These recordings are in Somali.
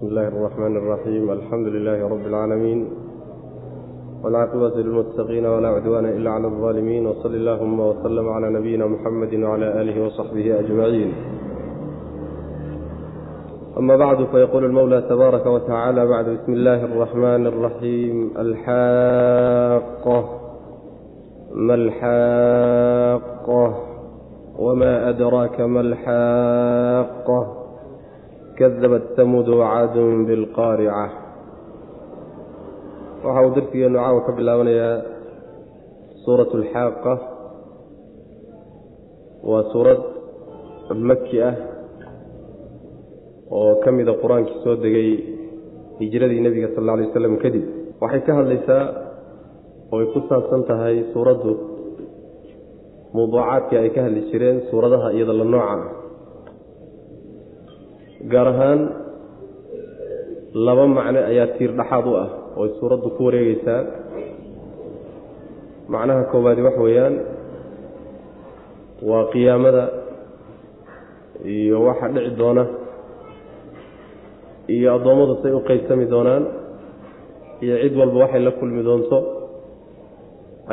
بسم الله الرحمن الرحيم الحمد لله رب العالمين والعاقبة للمتقين ولا عدوان إلا على الظالمين وصل اللهم وسلم على نبينا محمد وعلى آله وصحبه أجمعين أما بعد فيقول المولى تبارك وتعالى بعد بسم الله الرحمن الرحيم الحاقة ما الحاقة وما أدراك ما الحاقة kadabat tamuud wacaadun bilqaarica waxa uu darsigeenu caawa ka bilaabanayaa suuratu alxaaqa waa suurad maki ah oo ka mida qur'aankii soo degay hijradii nebiga sal alla alay waslam kadib waxay ka hadlaysaa oo ay ku saabsan tahay suuraddu mawduucaadkii ay ka hadli jireen suuradaha iyada la nooca ah gaar ahaan laba macno ayaa tiir dhaxaad u ah oo ay suuraddu ku wareegeysaa macnaha koowaadi wax weeyaan waa qiyaamada iyo waxa dhici doona iyo addoommadu say u qaybsami doonaan iyo cid walba waxay la kulmi doonto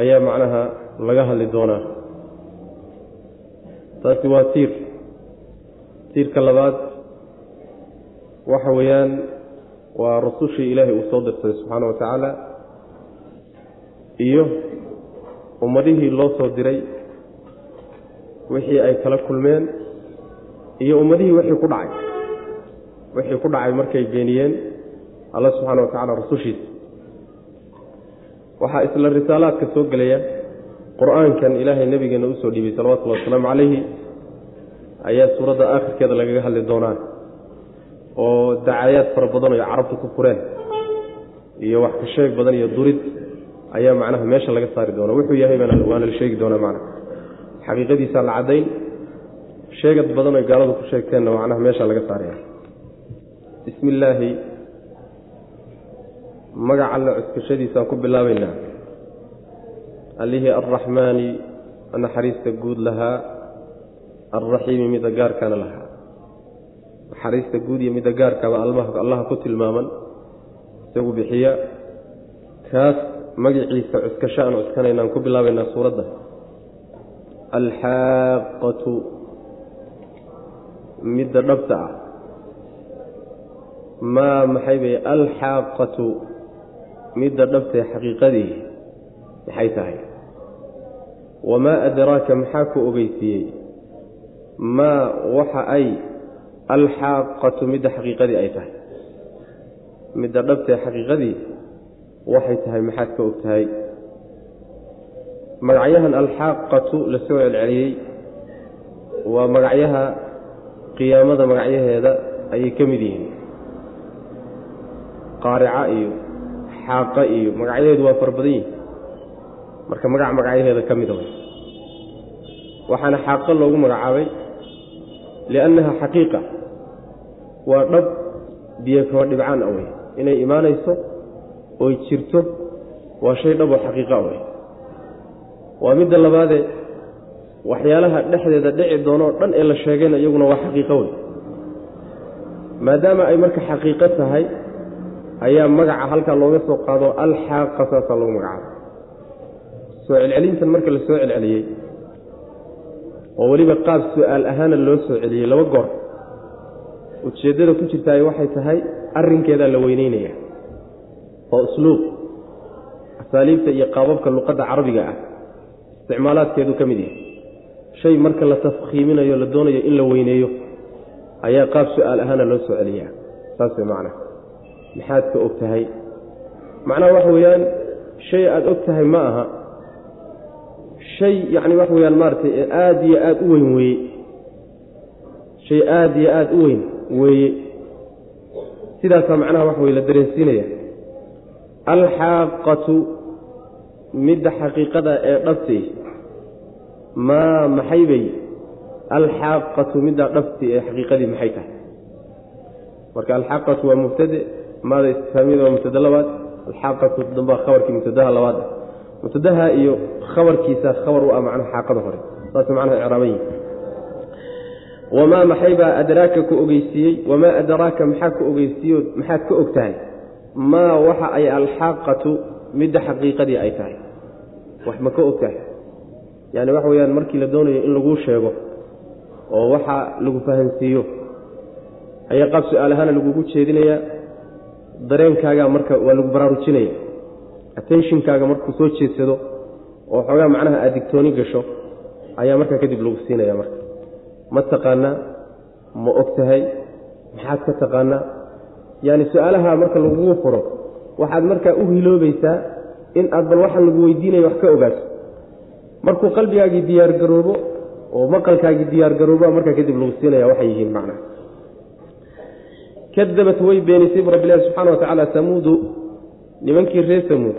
ayaa macnaha laga hadli doonaa. Taasi waa tiir. Tiirka labaad waxa weeyaan waa rasushii ilaahay uu soo dirtay subxaana wa tacaala iyo ummadihii loo soo diray wixii ay kala kulmeen iyo ummadihii wixii ku dhacay. Wixii ku dhacay markay beeniyeen alla subxaana wa tacala rasushiisa waxaa isla risaalaadka soo gelaya qur'aankan ilaahay nebigeena u soo dhiibay salawatullahi wasalaamu calayhi ayaa suuradda aakhirkeeda lagaga hadli doonaa oo dacayaad fara badan oo carabtu ku fureen iyo wax ka sheeg badan iyo durid ayaa macnaha meesha laga saari doona wuxuu yahay waana la sheegi doonaa macnaha. Xaqiiqadiisaa la caddayn sheegad badan oy gaaladu ku sheegteenna macnaha meesha laga saaraya bismi illaahi magac alle cuskashadiisaan ku bilaabaynaa. Allihii alraxmaani naxariista guud lahaa alraxiimi mida gaarkaana lahaa naxariista guud iyo midda gaarkaaba allaha ku tilmaaman isagu bixiya. Kaas magaciisa cuskasho aan cuskanaynaan ku bilaabaynaa suuradda. Alxaaqatu midda dhabta ah. Maa maxay bay alxaaqatu midda dhabtae xaqiiqadii maxay tahay? Wamaa adraaka maxaa ku ogeysiiyey? Maa waxa ay alxaaqatu midda xaqiiqadii ay tahay. Midda dhabtee xaqiiqadii waxay tahay maxaad ka og tahay magacyahan alxaaqatu la soo celceliyey waa magacyaha qiyaamada magacyaheeda ayay ka mid yihiin. Qaarica iyo xaaqa iyo magacyaheedu waa fara badan yihiin marka magac magacyaheeda ka mida way. Waxaana xaaqa loogu magacaabay liannaha xaqiiqa waa dhab biyo dhibcaan a wey inay imaanayso oy jirto waa shay dhab oo xaqiiqa wey waa midda labaadee waxyaalaha dhexdeeda dhici doonoo dhan ee la sheegayna iyaguna waa xaqiiqo wey maadaama ay marka xaqiiqo tahay ayaa magaca halkaa looga soo qaado alxaaqa saasaa loogu magacaabo soo celcelintan marka la soo celceliyey oo weliba qaab su'aal ahaana loo soo celiyey laba goor ujeeddada ku jirtaay waxay tahay arrinkeedaa la weyneynaya oo usluub asaaliibta iyo qaababka luqadda carabiga ah isticmaalaadkeedu ka mid yahay. Shay marka la tafkhiiminayo la doonayo in la weyneeyo ayaa qaab su'aal ahaana loo soo celiyaa. Saas way macnaha maxaad ka og tahay? Macnaha waxa weeyaan shay aada og tahay ma aha. Shay yacni waxa weyaan maaragtay aada iyo aada u weyn weeye. Shay aada iyo aada u weyn weeye. Sidaasaa macnaha waxa weye la dareensiinaya. Alxaaqatu midda xaqiiqada ee dhabti maa maxay bay? Alxaaqatu midda dhabti ee xaqiiqadii maxay tahay? Marka alxaaqatu waa mubtade maada istifaamiyada waa mubtade labaad alxaaqatu dambaa khabarkii mubtadaha labaad. Ah mubtadaha iyo khabarkiisa khabar u ah macnaha xaaqada hore. Saas macnaha icraaban yihi wamaa maxaybaa adraaka ku ogeysiiyey wamaa adraaka maxaa ku ogeysiiyo maxaad ka og tahay maa waxa ay alxaaqatu midda xaqiiqadii ay tahay wax ma ka og tahay yaani waxa weyaan markii la doonayo in laguu sheego oo waxa lagu fahansiiyo ayaa qaab su'aalahaana lagugu jeedinayaa dareenkaagaa marka waa lagu baraarujinaya attentionkaaga markuu soo jeedsado oo xoogaa macnaha aad digtooni gasho ayaa markaa kadib lagu siinaya marka ma taqaanaa? Ma og tahay? Maxaad ka taqaanaa? Yaani su'aalaha marka lagugu furo waxaad markaa u hiloobaysaa in aad bal waxaan lagu weydiinaya wax ka ogaato. Markuu qalbigaagii diyaargaroobo oo maqalkaagii diyaargarooba markaa kadib lagu siinaya waxay yihiin macnaha. Kadabat way beenisay bu rabbilahi subxana wa tacaala samuudu nimankii reer samuud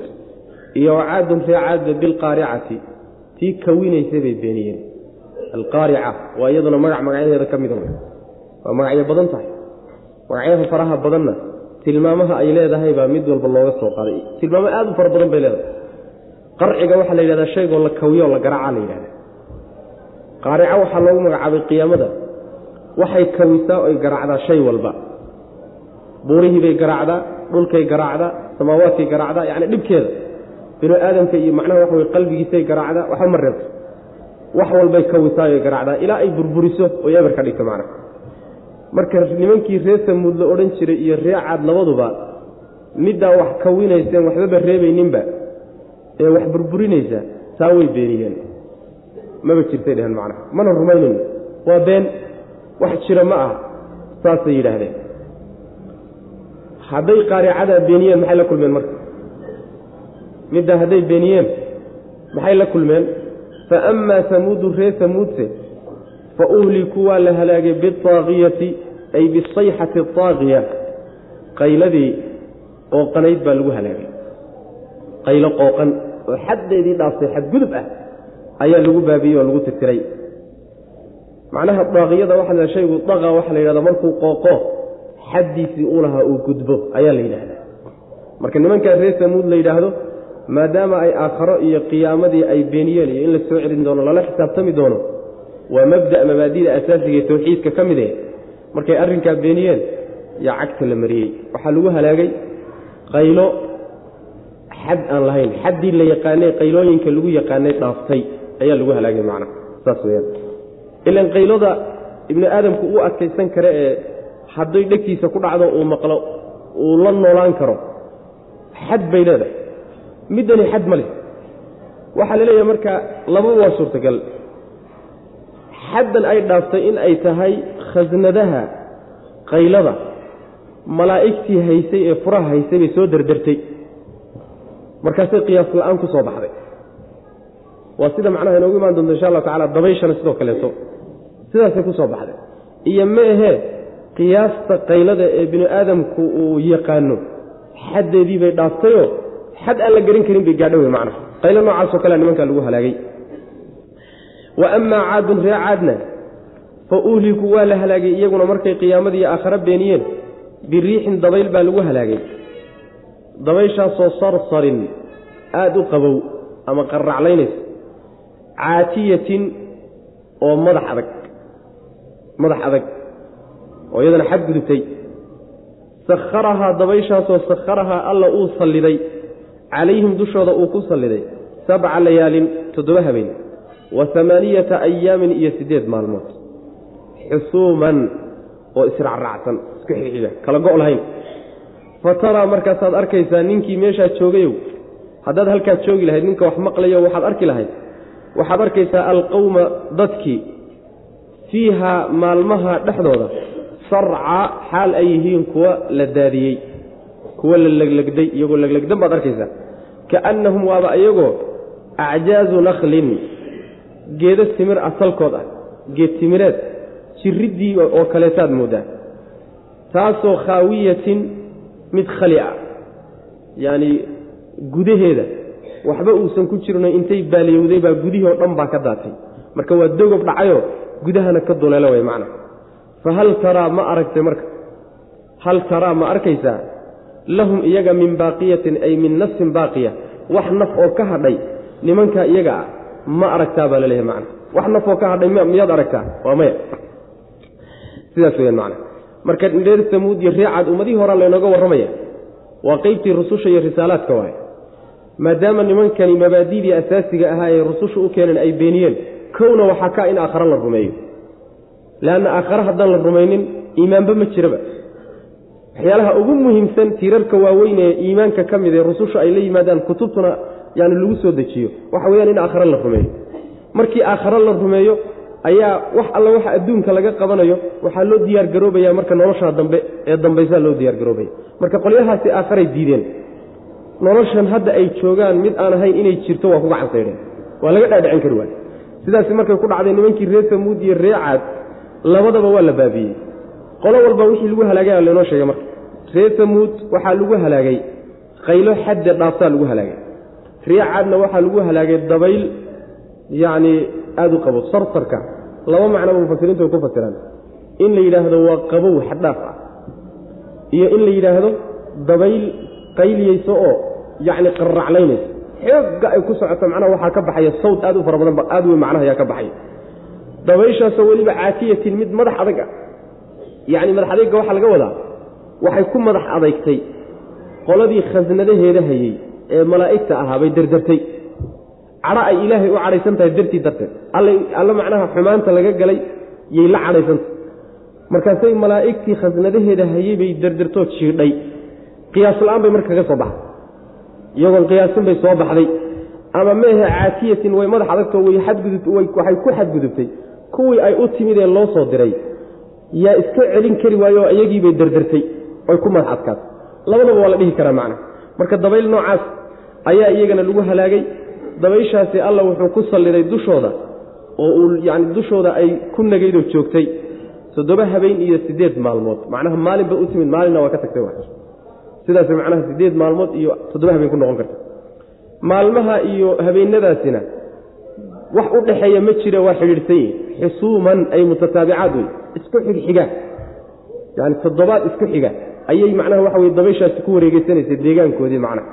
iyo caadun ree caadba bilqaaricati tii kawinaysay bay beeniyeen alqaarica waa iyaduna magac magacyadeeda ka mida waa magacyo badan tahay. Magacyaha faraha badanna tilmaamaha ay leedahay baa mid walba looga soo qaaday tilmaamo aad u fara badan bay leedahay. Qarciga waxaa la yidhahdaa shaygoo la kawiyo la garaaca la yidhahda qaarica waxaa loogu magacaabay qiyaamada. Waxay kawisaa oy garaacdaa shay walba. Buurihii bay garaacdaa dhulkay garaacdaa samaawaadkay garaacdaa yacni dhibkeeda. Binu aadamka iyo macnaha waxa wey qalbigiisay garaacdaa waxba ma reebto wax walbay kawisaayoy garaacdaa ilaa ay burburiso oy eber ka dhigto macnaha. Marka nimankii reer samuud la odhan jiray iyo ree caad labaduba middaa wax kawinayseen waxbaba reebayninba ee wax burburinaysa taa way beeniyeen. Maba jirtay dheheen macnaha. Mana rumaynayno waa been wax jira ma aha. Saasay yidhaahdeen. Hadday qaaricadaa beeniyeen maxay la kulmeen marka? Middaa hadday beeniyeen maxay la kulmeen fa amaa samuudu ree samuudse fa uhlikuu waa la halaagay biaaqiyati ay bisayxati aaqiya qayladii qooqanayd baa lagu halaagay qaylo qooqan oo xaddeedii dhaaftay xadgudub ah ayaa lagu baabiyey oo lagu tirtiray macnaha daaqiyada waxa shaygu daqa waxaa la yidhahda markuu qooqo xaddiisii u lahaa uu gudbo ayaa la yidhaahdaa marka nimankaa reer samuud la yidhaahdo maadaama ay aakharo iyo qiyaamadii ay beeniyeen iyo in la soo celin doono lala xisaabtami doono waa mabda' mabaadida asaasiga ee tawxiidka ka mid eh. Markay arrinkaa beeniyeen yaa cagta la mariyey. Waxaa lagu halaagay qaylo xad aan lahayn. Xaddii la yaqaanay qaylooyinka lagu yaqaanay dhaaftay ayaa lagu halaagay macnaha saas weyaan ilan qaylada ibni aadamku u adkaysan kare ee hadday dhegtiisa ku dhacdo uu maqlo uu la noolaan karo xad bay leedahay middani xad ma leh. Waxaa la leeyahay marka laba waa suurtagal. Xaddan ay dhaaftay in ay tahay khasnadaha qaylada malaa'igtii haysay ee furaha haysay bay soo derdertay markaasay qiyaas la'aan ku soo baxday. Waa sida macnaha inoogu imaan doonto insha allahu tacala dabayshana sidoo kaleeto. Sidaasay ku soo baxday. Iyo ma ahee qiyaasta qaylada ee binu aadamku uu yaqaano. Xaddeedii bay dhaaftayoo xad aan la garin karin bay gaadho wey macnaha. Qaylo noocaasoo kalea nimankaa lagu halaagay. Wa amaa caadun ree caadna fa uhliku waa la halaagay iyaguna markay qiyaamadii aakhare beeniyeen biriixin dabayl baa lagu halaagay. Dabayshaasoo sarsarin aada u qabow ama qarraclaynaysa caatiyatin oo madax adag madax adag oo iyadana xad gudubtay. Sakharahaa dabayshaasoo sakharahaa alla uu salliday calayhim dushooda uu ku salliday sabca layaalin toddoba habeen wa amaaniyata ayaamin iyo siddeed maalmood. Xusuuman oo israacraacsan isku xigxiga kala go' lahayn fa taraa markaasaad arkaysaa ninkii meeshaa joogayow haddaad halkaa joogi lahayd ninka wax maqlayo waxaad arki lahayd waxaad arkaysaa alqowma dadkii fiihaa maalmaha dhexdooda sarca xaal ay yihiin kuwa la daadiyey kuwa la leglegday iyagoo leglegdan baad arkaysaa. Kaannahum waaba iyagoo acjaazu nakhlin geedo timir asalkood ah geed timireed jiriddii oo kaleetaad mooddaa taasoo khaawiyatin mid khali ah yacani gudaheeda waxba uusan ku jirino intay baaliyowday baa gudihii oo dhan baa ka daatay. Marka waa dogob dhacayoo gudahana ka duleelo way macna. Fa hal taraa ma aragtay marka. Hal taraa ma arkaysaa lahum iyaga min baaqiyatin ay min nafsin baaqiya. Wax naf oo ka hadhay nimankaa iyaga ah ma aragtaa baa la leeyahay macna. Wax naf oo ka hadhay miyaad aragtaa? Waa maya. Sidaas weyaan macna. Marka reer samuud iyo reecaad ummadihii horaa laynooga warramaya. Waa qeybtii rususha iyo risaalaadka waay maadaama nimankani mabaadidii asaasiga ahaa ee rususha u keeneen ay beeniyeen kowna waxaa ka in aakhare la rumeeyo. Leanna aakhare haddaan la rumaynin iimaanba ma jiraba waxyaalaha ugu muhiimsan tiirarka waaweyn ee iimaanka ka mid ee rususha ay la yimaadaan kutubtuna yani lagu soo dejiyo. Waxa weyaan in aakhare la rumeeyo. Markii aakhare la rumeeyo ayaa wax alla waxa adduunka laga qabanayo waxaa loo diyaargaroobaya marka nolosha dambe ee dambaysaa loo diyaargaroobaya marka qolyahaasi aakharay diideen. Noloshan hadda ay joogaan mid aan ahayn inay jirto waa kuga cansaydheen waa laga dhaadhicin kari waay sidaasi markay ku dhacday nimankii reer samuud iyo ree caad labadaba waa la baabiyey qolo walba wixii lagu halaagaya laynoo sheegay marka. Reer samuud waxaa lagu halaagay qaylo xadda dhaaftaa lagu halaagay. Ree caadna waxaa lagu halaagay dabayl yacni aada u qabo sarsarka laba macnoba mufasiriintu way ku fasiraan. In la yidhaahdo waa qabow xaddhaaf ah. Iyo in la yidhaahdo dabayl qayliyeyso oo yacni qarraclaynaysa xoogga ay ku socoto macnaha waxaa ka baxaya sawd aad u fara badan ba aad weyn macnaha ayaa ka baxaya. Dabayshaasoo weliba caatiyatin mid madax adag ah yacni madax adayga waxaa laga wadaa waxay ku madax adaygtay qoladii khasnadaheeda hayey ee malaa'igta ahaa bay derdertay cadho ay ilaahay u cadhaysan tahay dartii darteed. Alla macnaha xumaanta laga galay yay la cadhaysantahay markaasay malaa'igtii khasnadaheeda hayey bay derdertoo jiidhay. Qiyaas la'aan bay marka kaga soo baxday. Iyagoon qiyaasin bay soo baxday. Ama meehe caatiyatin way madax xadgudub waxay ku xadgudubtay. Kuwii ay u timid ee loo soo diray yaa iska celin kari waayo iyagiibay derdertay oy ku madax adkaatay. Labadaba waa la dhihi karaa macna. Marka dabayl noocaas ayaa iyagana lagu halaagay. Dabayshaasi alla wuxuu ku salliday dushooda oo uu yacni dushooda ay ku nagaydoo joogtay. Toddoba habeen iyo siddeed maalmood. Macnaha maalinba u timid maalinna waa ka tagtay wa sidaas macnaha siddeed maalmood iyo toddoba habeen ku noqon karta. Maalmaha iyo habeenadaasina wax u dhexeeya ma jira waa xidhiidhsan yihiin xusuuman ay mutataabicaad wey isku xigxiga yani toddobaad isku xiga. Ayay macnaha waxa weye dabayshaasi ku wareegeysanaysa deegaankoodii macnaha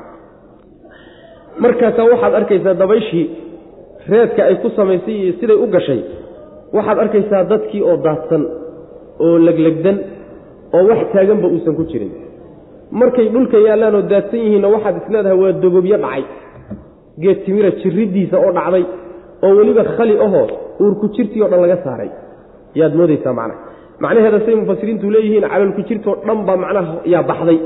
markaasaa waxaad arkaysaa dabayshii reedka ay ku samaysay iyo siday u gashay. Waxaad arkaysaa dadkii oo daadsan oo leglegdan oo wax taaganba uusan ku jirin. Markay dhulka yaallaan oo daadsan yihiinna waxaad isleedahay waa dogobyo dhacay. Geed timira jirriddiisa oo dhacday oo weliba khali ahoo uurku jirtii o dhan laga saaray yaad moodaysaa macnaha macnaheeda say mufasiriintu leeyihiin calolku jirtoo dhan baa macnaha yaa baxday.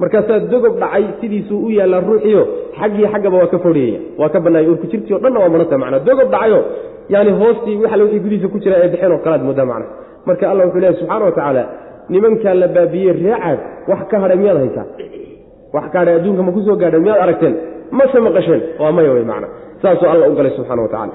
Markaasaa dogob dhacay sidiisuu u yaallaa ruuxiyo xaggii xaggaba waa ka fodhiyaya waa ka bannaaya urku jirtii o dhanna waa maranta macna dogob dhacayo yaani hoostii waxale wixii gudihiisa ku jira ee bixeen oo kalaad moodaa macna marka allah wuxuu leehay subxana wa tacaala nimankaa la baabiyey reecaad wax ka hadhay miyaad haysaa? Wax ka hadhay adduunka ma ku soo gaadhay miyaad aragteen? Mase maqasheen waa maya wey macna saasuu alla u galay subxana wa tacala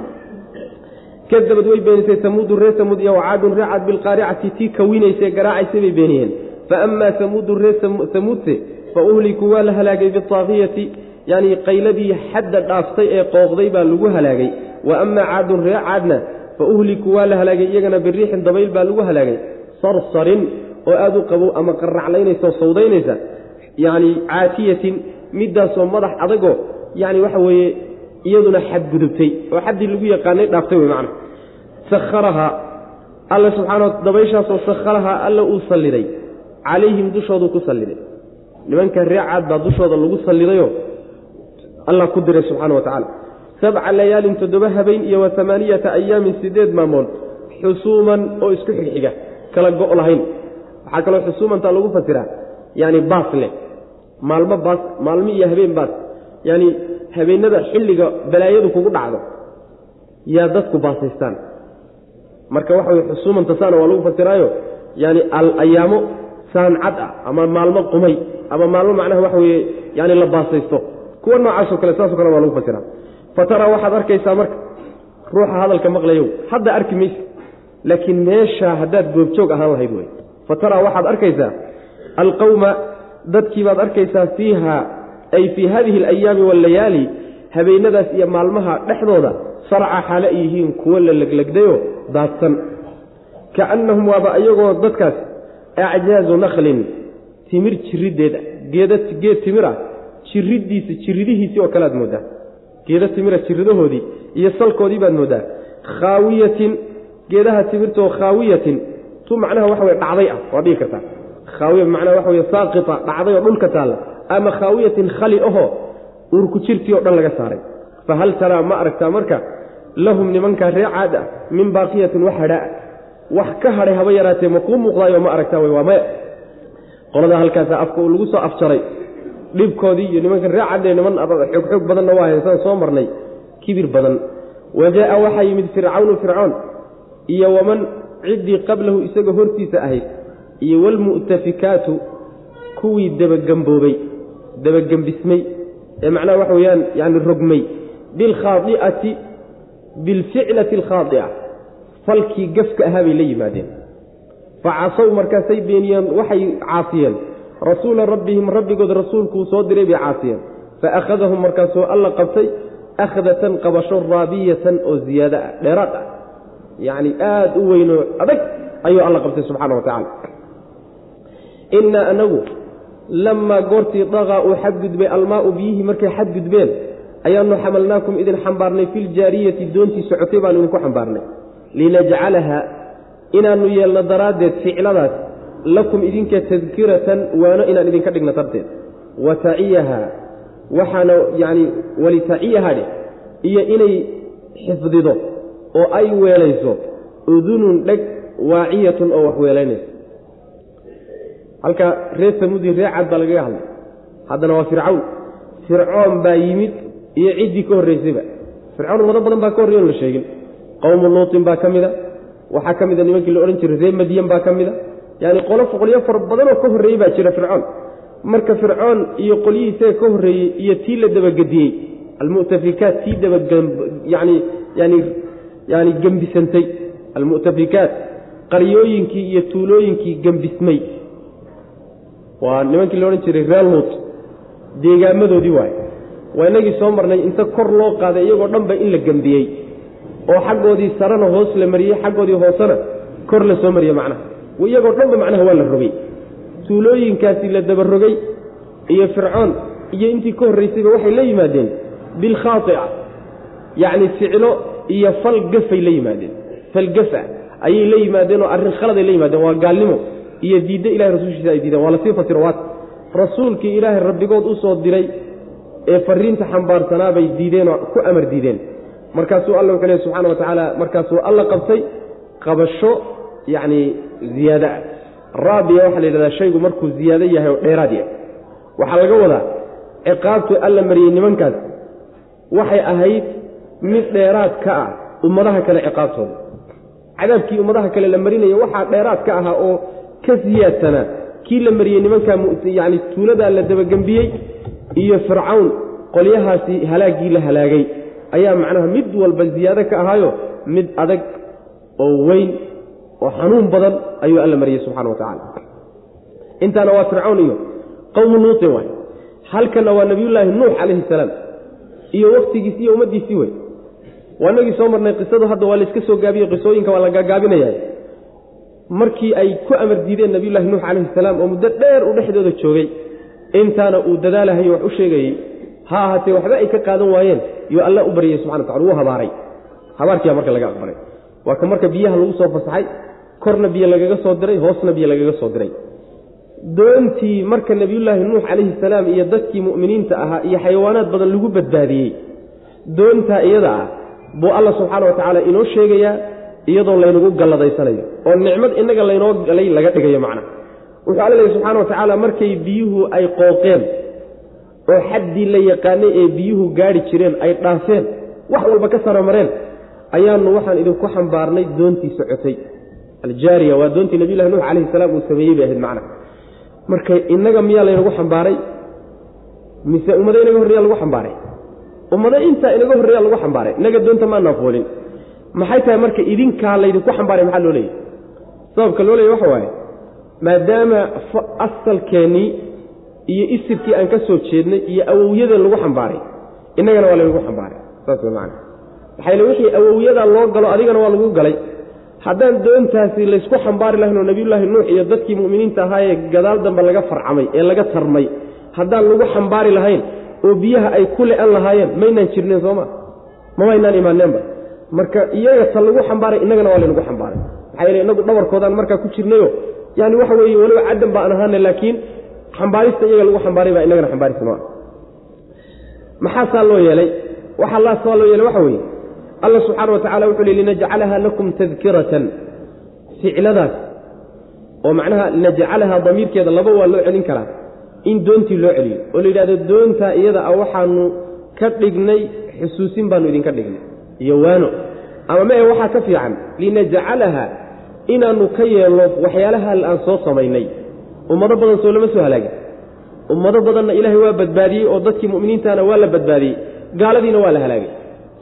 kadabad way beenisay samuudu ree samuud iyo wacaadun reecaad bilqaaricati tii kawinaysay garaacaysay bay beeniyeen faama samuudu ree samuudse fa uhlikuu waa la halaagay biaakiyati yani qayladii xadda dhaaftay ee qooqday baa lagu halaagay wa ama caadun ree caadna fa uhlikuu waa la halaagay iyagana biriixin dabayl baa lagu halaagay sarsarin oo aada u qabow ama qarraclaynaysa oo sawdaynaysa yani caatiyatin midaasoo madax adagoo yani waxa weeye iyaduna xadgudubtay oo xaddii lagu yaqaanay dhaaftay wey macna. Sakharahaa alla subxaana dabayshaasoo sakharahaa alla uu salliday. Calayhim dushoodu ku salliday. Nimanka ree caad baa dushooda lagu sallidayoo allah ku diray subxaana wa tacaala. Sabca layaalin toddoba habeen iyo wa amaaniyata ayaamin sideed maamood xusuuman oo isku xigxiga kala go' lahayn. Waxaa kaloo xusuumantaa lagu fasiraa yaani baas leh. Maalmo baas maalmo iyo habeen baas. Yaani habeenada xilliga balaayadu kugu dhacdo yaa dadku baasaystaan marka waxa weye xusuumanta saana waa lagu fasiraayo yaani al ayaamo saancad ah ama maalmo qumay ama maalmo macnaha waxa weeye yani la baasaysto. Kuwa noocaasoo kale saasoo kale waa lagu fasiraa. Fa waxaad arkaysaa marka ruuxa hadalka maqlayow hadda arki mayse laakiin meeshaa haddaad goobjoog ahaan lahayd wey fa waxaad arkaysaa alqawma dadkii baad arkaysaa fiiha ay fii hadihi alayaami wallayaali habeenadaas iyo maalmaha dhexdooda sarca xaale ay yihiin kuwo la leglegdayoo daadsan. Kaannahum waaba iyagoo dadkaas acjaazu naklin timir jiriddeeda geed timir ah jiriddiisa jiridihiisii oo kale aad mooddaa geeda timira jiridahoodii iyo salkoodii baad mooddaa khaawiyatin geedaha timirtoo khaawiyatin tu macnaha waxa weye dhacday ah waa dhigi kartaa. Khaawiya macnaha waxa weye saaqita dhacday oo dhulka taalla ama khaawiyatin khali ahoo uurku jirtii oo dhan laga saaray. Fa hal taraa ma aragtaa marka lahum nimankaa ree caad ah min baaqiyatin wax hadhaa. Wax ka hadhay haba yaraatee ma kuu muuqdaayo ma aragtaa wey waa maya. Qoladaa halkaasa afka uu lagu soo afjaray dhibkoodii iyo nimankan ree cadee niman xoog xoog badanna waa haysaan soo marnay. Kibir badan. Wa jaa waxaa yimid fircawnu fircoon iyo waman ciddii qablahu isagoo hortiisa ahayd. Iyo walmu'tafikaatu kuwii dabagemboobay dabagembismay ee macnaha waxa weeyaan yani rogmay. Bilkhaadi'ati bilficlati alkhaadi'a falkii gafka ahaa bay la yimaadeen. Fa casow markaasay beeniyeen waxay caasiyeen. Rasuula rabbihim rabbigood rasuulkuu soo diray bay caasiyeen. Fa akhadahum markaasuu alla qabtay akhdatan qabasho raabiyatan oo ziyaado ah dheeraad ah. Yacni aada u weynoo adag ayuu alla qabtay subxaana wa tacala innaa anagu lamaa goortii dagaa uu xadgudbay almaau biyihii markay xadgudbeen ayaanu xamalnaakum idin xambaarnay filjaariyati doontii socotay baanu idinku xambaarnay. Linajcalaha inaannu yeelno daraaddeed ficladaas lakum idinka tadkiratan waano inaan idinka dhigno darteed. Wa taciyaha waxaana yani walitaciyaha dheh iyo inay xifdido oo ay weelayso udunun dheg waaciyatun oo wax weelaynayso halka reer samuudi ree cad baa lagaga hadlay haddana waa fircawn fircoon baa yimid iyo ciddii ka horraysayba fircawn wado badan baa ka horrey on la sheegin. Qowmu luutin baa ka mida. Waxaa ka mida nimankii la odhan jiray reer madyan baa ka mida. Yaani qolo qolyo fara badanoo ka horreeyey baa jira fircoon marka fircoon iyo qolyihiisaga ka horreeyey iyo tii la dabagediyey almu'tafikaat tii dabagayani yani yani gembisantay. Almu'tafikaat qaryooyinkii iyo tuulooyinkii gembismay waa nimankii la odhan jiray reer luut. Deegaamadoodii waay. Waa inagii soo marnay inta kor loo qaaday iyagoo dhanba in la gembiyey oo xaggoodii sarena hoos la mariyey xaggoodii hoosena kor la soo mariye macnaha. Iyagoo dhanba macnaha waa la rogay. Tuulooyinkaasi la dabarogay iyo fircoon iyo intii ka horraysayba waxay la yimaadeen bilkhaaia yacni ficlo iyo fal gafay la yimaadeen. Fal gafa ayay la yimaadeen oo arrin khaladay la yimaadeen. Waa gaalnimo iyo diiddo ilahay rasuulkiisa ay diideen waa la sii fasiro waat rasuulkii ilaahay rabbigood u soo diray ee fariinta xambaarsanaa bay diideenoo ku amar diideen. Markaasuu alla wuxuu lehy subxana wa tacaala markaasuu alla qabtay qabasho yacni ziyaado ah raabiya waxaa la yidhahdaa shaygu markuu ziyaado yahay oo dheeraad yahay. Waxaa laga wadaa ciqaabtu alla mariyey nimankaas. Waxay ahayd mid dheeraad ka ah ummadaha kale ciqaabtooda. Cadaabkii ummadaha kale la marinaya waxaa dheeraad ka ahaa oo ka siyaadsanaa kii la mariyey nimankaa yani tuuladaa la dabagembiyey iyo fircawn qolyahaasi halaaggii la halaagay. Ayaa macnaha mid walba ziyaado ka ahaayo mid adag oo weyn oo xanuun badan ayuu alla mariyey subxana wa tacaala. Intaana waa fircawn iyo qowmu luutin waay halkana waa nabiyullaahi nuux calayhi salaam. Iyo waktigiisi iyo ummaddiisii wey waa inagii soo marnay qisadu hadda waa layska soo gaabiye qisooyinka waa la gaagaabinaya markii ay ku amar diideen nabiyullaahi nuux calayhi salaam oo muddo dheer u dhexdooda joogay intaana uu dadaalahayo wax u sheegayey ha ahaatee waxba ay ka qaadan waayeen yuu alla u baryay subxana watacala wuu habaaray. Habaarkiibaa marka laga aqbalay. Waa ka marka biyaha lagu soo fasaxay korna biyo lagaga soo diray hoosna biyo lagaga soo diray. Doontii marka nebiyullaahi nuux calayhi salaam iyo dadkii mu'miniinta ahaa iyo xayawaanaad badan lagu badbaadiyey doontaa iyada ah buu alla subxaana wa tacaala inoo sheegayaa iyadoo laynagu galladaysanayo oo nicmad innaga laynoo galay laga dhigayo macna. Wuxuu alla leehy subxana wa tacaala markay biyuhu ay qooqeen oo xaddii la yaqaanay ee biyuhu gaadhi jireen ay dhaafeen wax walba ka saramareen ayaanu waxaan idinku xambaarnay doontii socotay. Aljaariya waa doontii nabiyullahi nuux calayhi salaam uu sameeyey bay ahayd macna. Marka innaga miyaa laynagu xambaaray mise ummado inaga horreeya lagu xambaaray? Ummado intaa inaga horreeya lagu xambaaray? Innaga doonta maanaa foolin maxay tahay marka idinkaa laydinku xambaaray maxaa loo leeyahy sababka loo leeyay waxa waaye maadaama asalkeennii iyo isirkii aan ka soo jeednay iyo awowyadeen lagu xambaaray innagana waa laynagu xambaaray saas way macana maxayl wixii awowyadaa loo galo adigana waa lagu galay. Haddaan doontaasi laysku xambaari lahayn oo nebiyullaahi nuux iyo dadkii mu'miniinta ahaa ee gadaal dambe laga farcamay ee laga tarmay haddaan lagu xambaari lahayn oo biyaha ay ku le-an lahaayeen maynaan jirneen sooma mamaynaan imaaneenba marka iyaga ta lagu xambaaray innagana waa laynagu xambaaray. Maxaa yeele inagu dhabarkoodaan markaa ku jirnayo yani waxa weeye weliba caddan baan ahaana laakiin xambaarista iyaga lagu xambaaray baa inagana xambaarista ma maxaa saa loo yeelay? Waxaa loo yeelay waxa weeye alla subxaana wa tacala wuxuu li linajcalaha lakum tadkiratan ficladaas oo macnaha linajcalaha damiirkeeda laba waa loo celin karaa in doontii loo celiyo. Oo la yidhahdo doontaa iyada ah waxaanu ka dhignay xusuusin baanu idinka dhignay iyo waano. Ama mee waxaa ka fiican linajcalaha inaanu ka yeelno waxyaalaha aan soo samaynay. Ummado badan soo lama soo halaagin. Ummado badanna ilaahay waa badbaadiyey oo dadkii mu'miniintana waa la badbaadiyey. Gaaladiina waa la halaagay.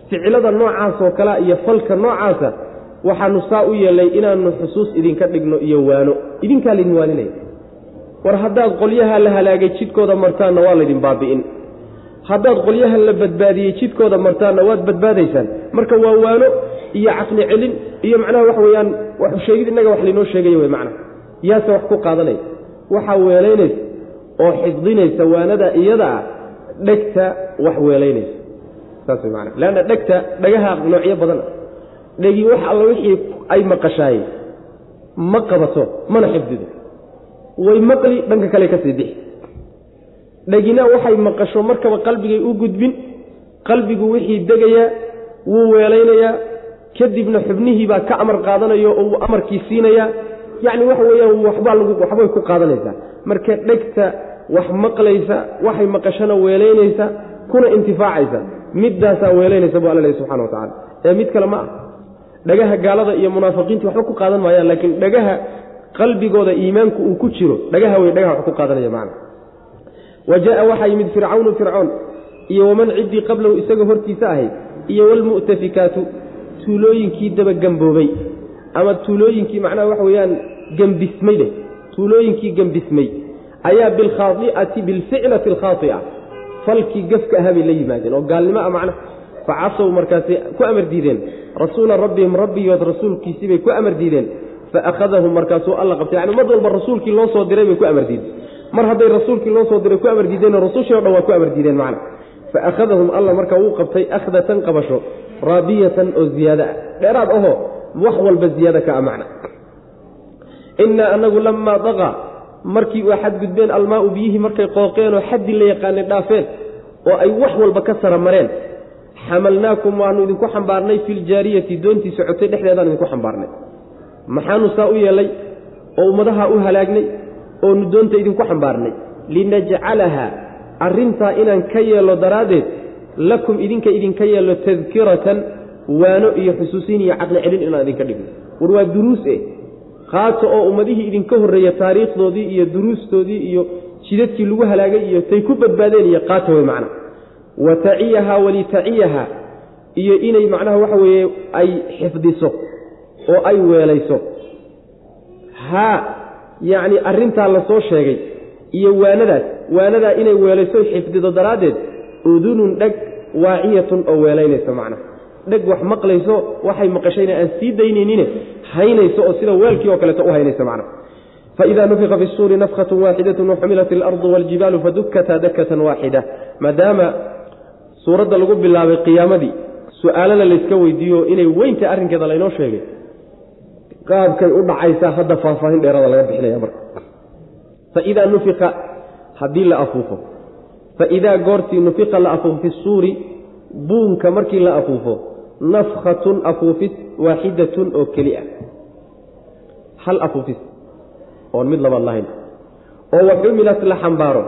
Ficilada noocaas oo kalea iyo falka noocaasa waxaanu saa u yeelnay inaanu xusuus idinka dhigno iyo waano. Idinkaa laydin waaninaya. War haddaad qolyaha la halaagay jidkooda martaanna waa laydin baabi'in haddaad qolyaha la badbaadiyey jidkooda martaanna waad badbaadaysaan. Marka waa waano iyo caqli celin iyo macnaha wax weeyaan sheegid innaga wax laynoo sheegaya wey macnaha yaase wax ku qaadanaya waxaa weelaynaysa oo xifdinaysa waanada iyada ah dhegta wax weelaynaysa. Saas way macana leanna dhegta dhagaha noocyo badan dhegii wax alla wixii ay maqashaay ma qabato mana xifdido. Way maqli dhanka kale ka sii bixi dhegina waxay maqasho markaba qalbigay u gudbin. Qalbigu wixii degayaa wuu weelaynayaa. Kadibna xubnihii baa ka amar qaadanayo oo wuu amarkii siinayaa yacni waxa weeyaan waxbay ku qaadanaysaa. Marka dhegta wax maqlaysa waxay maqashana weelaynaysa kuna intifaacaysa. Middaasaa weelaynaysa bu alla lehy subxana wa tacala ee mid kale ma ah. Dhagaha gaalada iyo munaafiqiintii waxba ku qaadan maayaan laakiin dhagaha qalbigooda iimaanku uu ku jiro dhagaha wey dhagaha wax ku qaadanaya macna wa jaa waxaa yimid fircawnu fircoon iyo waman ciddii qablahu isaga hortiisa ahayd iyo walmu'tafikaatu tuulooyinkii dabagamboobay ama tuulooyinkii macnaha waxa weeyaan gembismay dheh tuulooyinkii gembismay ayaa bilkhaai'ati bilficlati alkhaaia falkii gafka ahaa bay la yimaadeen oo gaalnimo ah macnaha facasow markaasi ku amar diideen rasuula rabbihim rabbigood rasuulkiisii bay ku amar diideen faakhadahum markaasuu alla qabtay yani ummad walba rasuulkii loo soo diray bay ku amar diideen mar hadday rasuulkii loo soo diray ku amar diideenoo rasuushii o dhan waa ku amar diideen macna. Faakhadahum alla marka wuu qabtay akhdatan qabasho raabiyatan oo ziyaada. Ah dheeraad ahoo wax walba ziyaada ka ah macna. Innaa anagu lammaa daqa markii uu xadgudbeen almaau biyihii markay qooqeenoo xaddii la yaqaanay dhaafeen oo ay wax walba ka sara mareen xamalnaakum waanu idinku xambaarnay filjaariyati doontii socotay dhexdeedaan idinku xambaarnay. Maxaanu saa u yeelay oo ummadaha u halaagnay oonu doonta idinku xambaarnay. Linajcalaha arrintaa inaan ka yeello daraaddeed lakum idinka idinka yeello tadkiratan waano iyo xusuusin iyo caqli celin inaan idinka dhigno. War waa duruus eh. Qaato oo ummadihii idinka horreeya taariikhdoodii iyo duruustoodii iyo jidadkii lagu halaagay iyo tay ku badbaadeen iyo qaata wey macna. Wa taciyaha walitaciyaha iyo inay macnaha waxa weeye ay xifdiso oo ay weelayso. Haa yacni arrintaa la soo sheegay iyo waanadaas waanadaa inay weelayso xifdido daraaddeed udunun dheg waaciyatun oo weelaynayso macnaha dheg wax maqlayso waxay maqashayna aan sii daynaynine haynayso oo sida weelkii oo kaleeto u haynayso macnaha faida nufika fi suuri nafkatu waaxidatun waxumilat ilardu waljibaalu fadukkataa dakatan waaxida maadaama suuradda lagu bilaabay qiyaamadii su'aalana layska weydiiyo inay weynta arrinkeeda laynoo sheegay qaabkay u dhacaysaa hadda faahfaahin dheerada laga bixinaya marka. Faidaa nufika haddii la afuufo. Faidaa goortii nufika la afuufo fi suuri buunka markii la afuufo nafkhatun afuufis waaxidatun oo keli ah. Hal afuufis? Oon mid labaad lahayn. Oo waxumilat la xambaaro.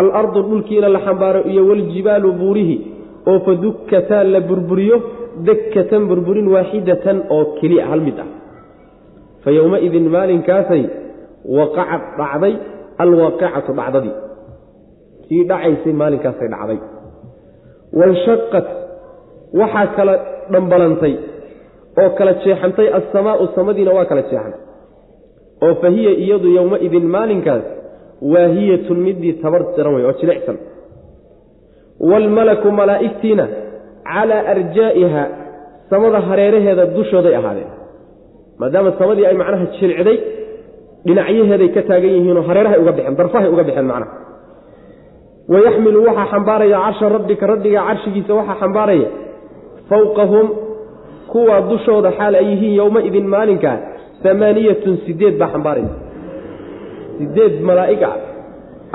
Alardu dhulkiina la xambaaro iyo waljibaalu buurihi oo fadukkataa la burburiyo dakkatan burburin waaxidatan oo keliya hal mid ah fa yowmaidin maalinkaasay waqacad dhacday alwaaqicatu dhacdadii. Kii dhacaysay maalinkaasay dhacday. Wanshaqat waxaa kala dhambalantay oo kala jeexantay assamaau samadiina waa kala jeexantay. Oo fa hiya iyadu yowmaidin maalinkaas waahiyatun midii tabar jiran wey oo jilicsan. Waalmalaku malaa'igtiina calaa arjaa'iha samada hareeraheeda dushooday ahaadeen maadaama samadii ay macnaha jilcday dhinacyaheeday ka taagan yihiinoo hareerahay uga baxeen darfahay uga baxeen macnaha wayaxmilu waxaa xambaaraya carsha rabbika rabbiga carshigiisa waxaa xambaaraya. Fowqahum kuwaa dushooda xaal ay yihiin yowmaidin maalinkaa amaaniyatun sideed baa xambaaraysa sideed malaa'ig ah